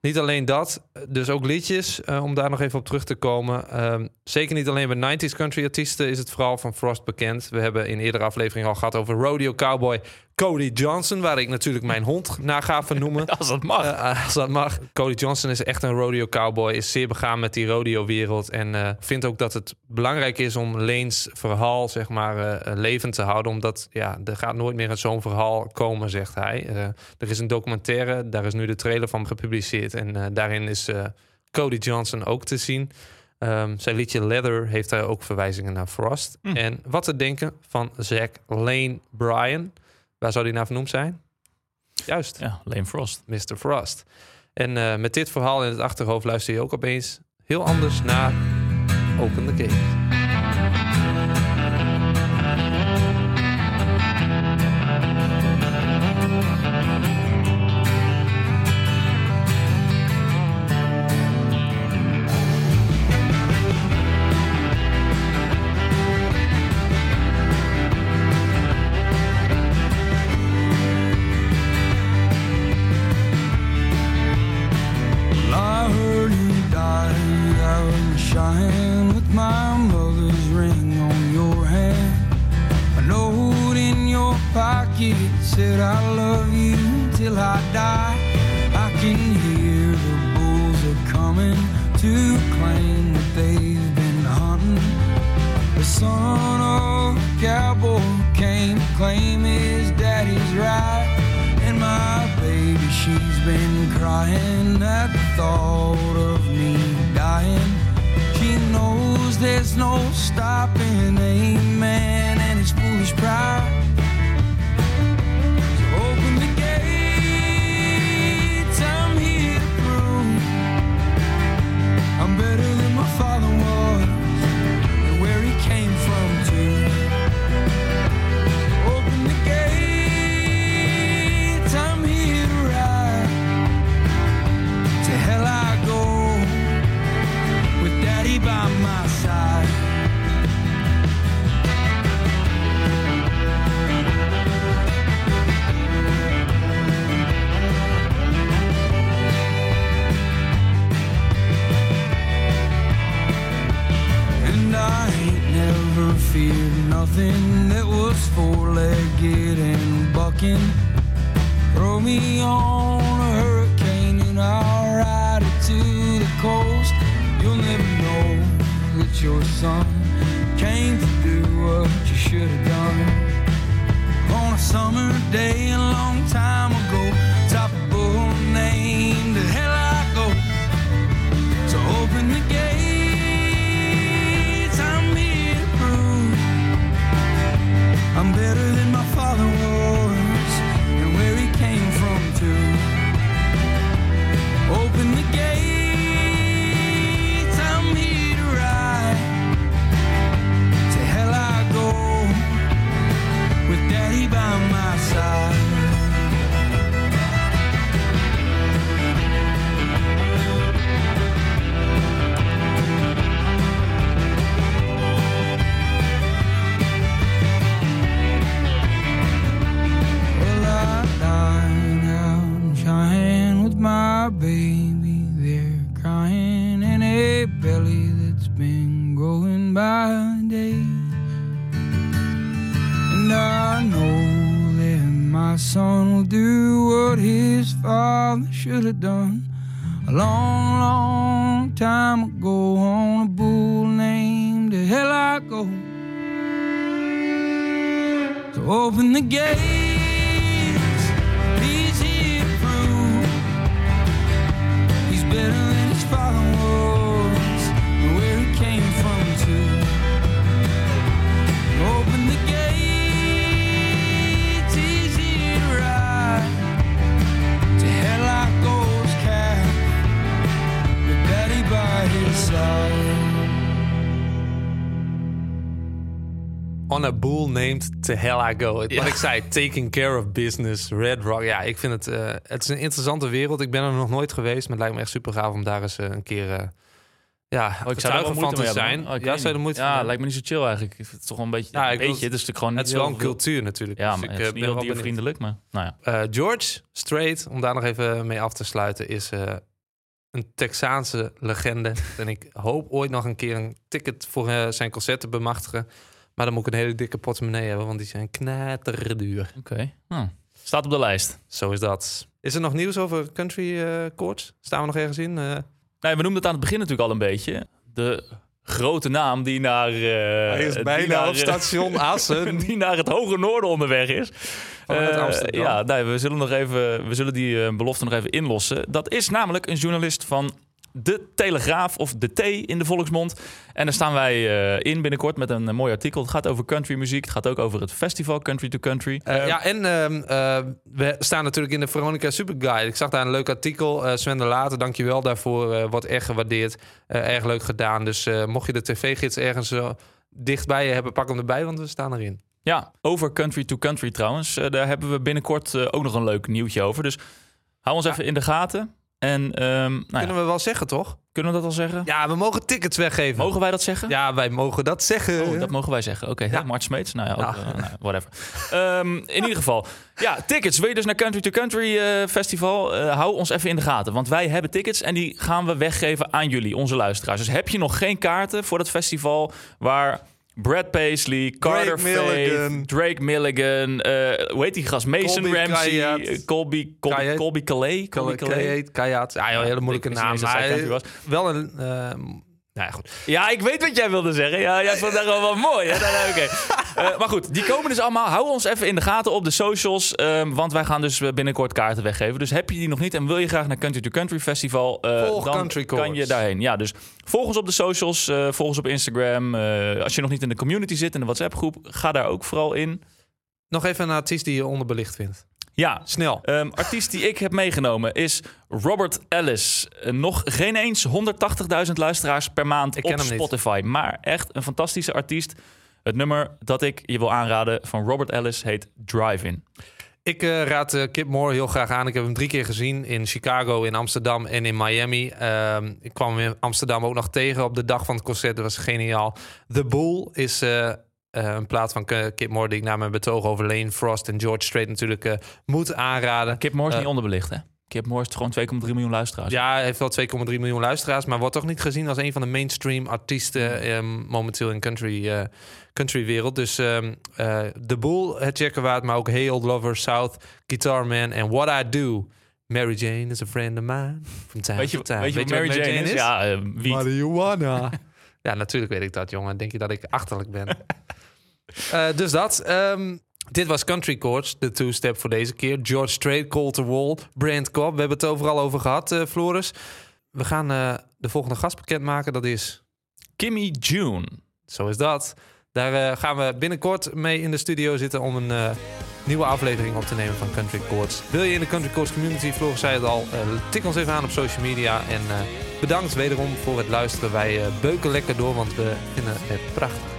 Niet alleen dat, dus ook liedjes, eh, om daar nog even op terug te komen. Ehm, zeker niet alleen bij 90s country artiesten is het verhaal van Frost bekend. We hebben in eerdere aflevering al gehad over rodeo cowboy Cody Johnson, waar ik natuurlijk mijn hond naar ga vernoemen. Als dat mag. Eh, als dat mag. Cody Johnson is echt een rodeo cowboy. Is zeer begaan met die rodeo wereld. En eh, vindt ook dat het belangrijk is om Lane's verhaal zeg maar eh, levend te houden. Omdat ja, er gaat nooit meer zo'n verhaal komen, zegt hij. Eh, er is een documentaire. Daar is nu de trailer van gepubliceerd. En eh, daarin is eh, Cody Johnson ook te zien. Ehm, zijn liedje Leather heeft daar ook verwijzingen naar Frost. Hm. En wat te denken van Zack Lane Bryan. Waar zou die naar vernoemd zijn? Juist. Ja, Lane Frost. Mr. Frost. En eh, met dit verhaal in het achterhoofd luister je ook opeens heel anders naar Open the Gate. Named To Hell I Go. Wat ik zei, taking care of business, Red Rock. Ja, ik vind het, eh, het is een interessante wereld. Ik ben er nog nooit geweest, maar het lijkt me echt super gaaf om daar eens eh, een keer... eh ja, Oh, ik zou er getuige wel van te zijn. Oh, ja, zou er moeite Ja, lijkt me niet zo chill eigenlijk. Het toch wel een beetje... Ja, Ja, ik weet wil- je, het is natuurlijk gewoon Het is wel een cultuur natuurlijk. Ja, dus maar ik het is ben niet heel diervriendelijk, maar nou ja. George Strait, om daar nog even mee af te sluiten, is een Texaanse legende. en ik hoop ooit nog een keer een ticket voor zijn concert te bemachtigen. Maar dan moet ik een hele dikke portemonnee hebben, want die zijn knetterduur. Oké. Nou, staat op de lijst. Zo is dat. Is er nog nieuws over country eh courts? Staan we nog ergens in? Eh, Nee, we noemden het aan het begin natuurlijk al een beetje. De grote naam die naar... eh, Hij is die bijna naar, op station Assen. die naar het hoge noorden onderweg is. Eh. Ja, nee, we zullen, nog even, we zullen die eh, belofte nog even inlossen. Dat is namelijk een journalist van De Telegraaf of De T in de volksmond. En daar staan wij eh, in binnenkort met een eh, mooi artikel. Het gaat over country muziek. Het gaat ook over het festival Country to Country. Eh, ja, en ehm, eh, we staan natuurlijk in de Veronica Superguide. Ik zag daar een leuk artikel. Sven de Later, dankjewel daarvoor. wordt erg gewaardeerd. Erg leuk gedaan. Dus mocht je de tv-gids ergens dichtbij hebben, pak hem erbij, want we staan erin. Ja, over Country to Country trouwens. Daar hebben we binnenkort ook nog een leuk nieuwtje over. Dus hou ons even in de gaten. En ehm, nou ja, Kunnen we wel zeggen, toch? kunnen we dat al zeggen? Ja, we mogen tickets weggeven. Mogen wij dat zeggen? Ja, wij mogen dat zeggen. Oh, dat mogen wij zeggen. Oké, Ja. ja. Mart Smeets. Nou ja, ook, Ja. eh, nou, whatever. Ehm, in ieder geval. Ja, tickets. Wil je dus naar Country to Country eh, Festival? Eh, hou ons even in de gaten. Want wij hebben tickets en die gaan we weggeven aan jullie, onze luisteraars. Dus heb je nog geen kaarten voor dat festival waar... Brad Paisley, Carter. Faith, Drake Milligan, eh hoe heet die gast? Mason Colby Ramsey, Kayat. eh, Colby, Colby, Kayat. Colby Calais. Colby Calais. Kajaat. Kajaat. Ja, joh, hele moeilijke Ik wist naam. niet eens dat zij Maar country was. wel een... eh, nou ja, goed. Ja, ik weet wat jij wilde zeggen. Ja, jij vond dat gewoon wel mooi. Hè? Nou, nou, oké. Eh, maar goed, die komen dus allemaal. Hou ons even in de gaten op de socials. ehm, want wij gaan dus binnenkort kaarten weggeven. Dus heb je die nog niet en wil je graag naar Country to Country Festival... eh, Volg dan Country kan Courts. je daarheen. Ja, dus volg ons op de socials. eh, volg ons op Instagram. Eh, als je nog niet in de community zit, in de WhatsApp groep... ga daar ook vooral in. Nog even een artiest die je onderbelicht vindt. Ja, Snel. Ehm, artiest die ik heb meegenomen is Robert Ellis. Eh, nog geen eens 180.000 luisteraars per maand Ik op. Spotify. Maar echt een fantastische artiest. Het nummer dat ik je wil aanraden van Robert Ellis heet Drive-In. Ik eh, raad eh, Kip Moore heel graag aan. Ik heb hem drie keer gezien in Chicago, in Amsterdam en in Miami. Ehm, ik kwam hem in Amsterdam ook nog tegen op de dag van het concert. Dat was geniaal. The Bull is eh, een plaat van Kip Moore die ik na mijn betoog over Lane Frost en George Strait natuurlijk eh, moet aanraden. Kip Moore is niet onderbelicht, hè? Kip Moore is gewoon 2,3 miljoen luisteraars. Ja, hij heeft wel 2,3 miljoen luisteraars, maar wordt toch niet gezien als een van de mainstream artiesten ehm, momenteel in country, eh country wereld. Dus ehm eh The Bull, het checken waard, maar ook Hey Old Lover, South, Guitar Man en What I Do. Mary Jane is a friend of mine from time Weet je, to time. weet je wat Mary Jane, is? Ja, wie? Marijuana. ja, natuurlijk weet ik dat, jongen. Denk je dat ik achterlijk ben? Eh, dus dat. Ehm, dit was Country Chords, de two-step voor deze keer. George Strait, Colter Wall, Brand Cobb. We hebben het overal over gehad, eh, Floris. We gaan eh, de volgende gast bekendmaken. Dat is, Kimmy June. zo is dat. Daar eh, gaan we binnenkort mee in de studio zitten om een nieuwe aflevering op te nemen van Country Chords. Wil je in de Country Chords community, Floris zei het al, tik ons even aan op social media. En bedankt wederom voor het luisteren. Wij beuken lekker door, want we vinden het prachtig.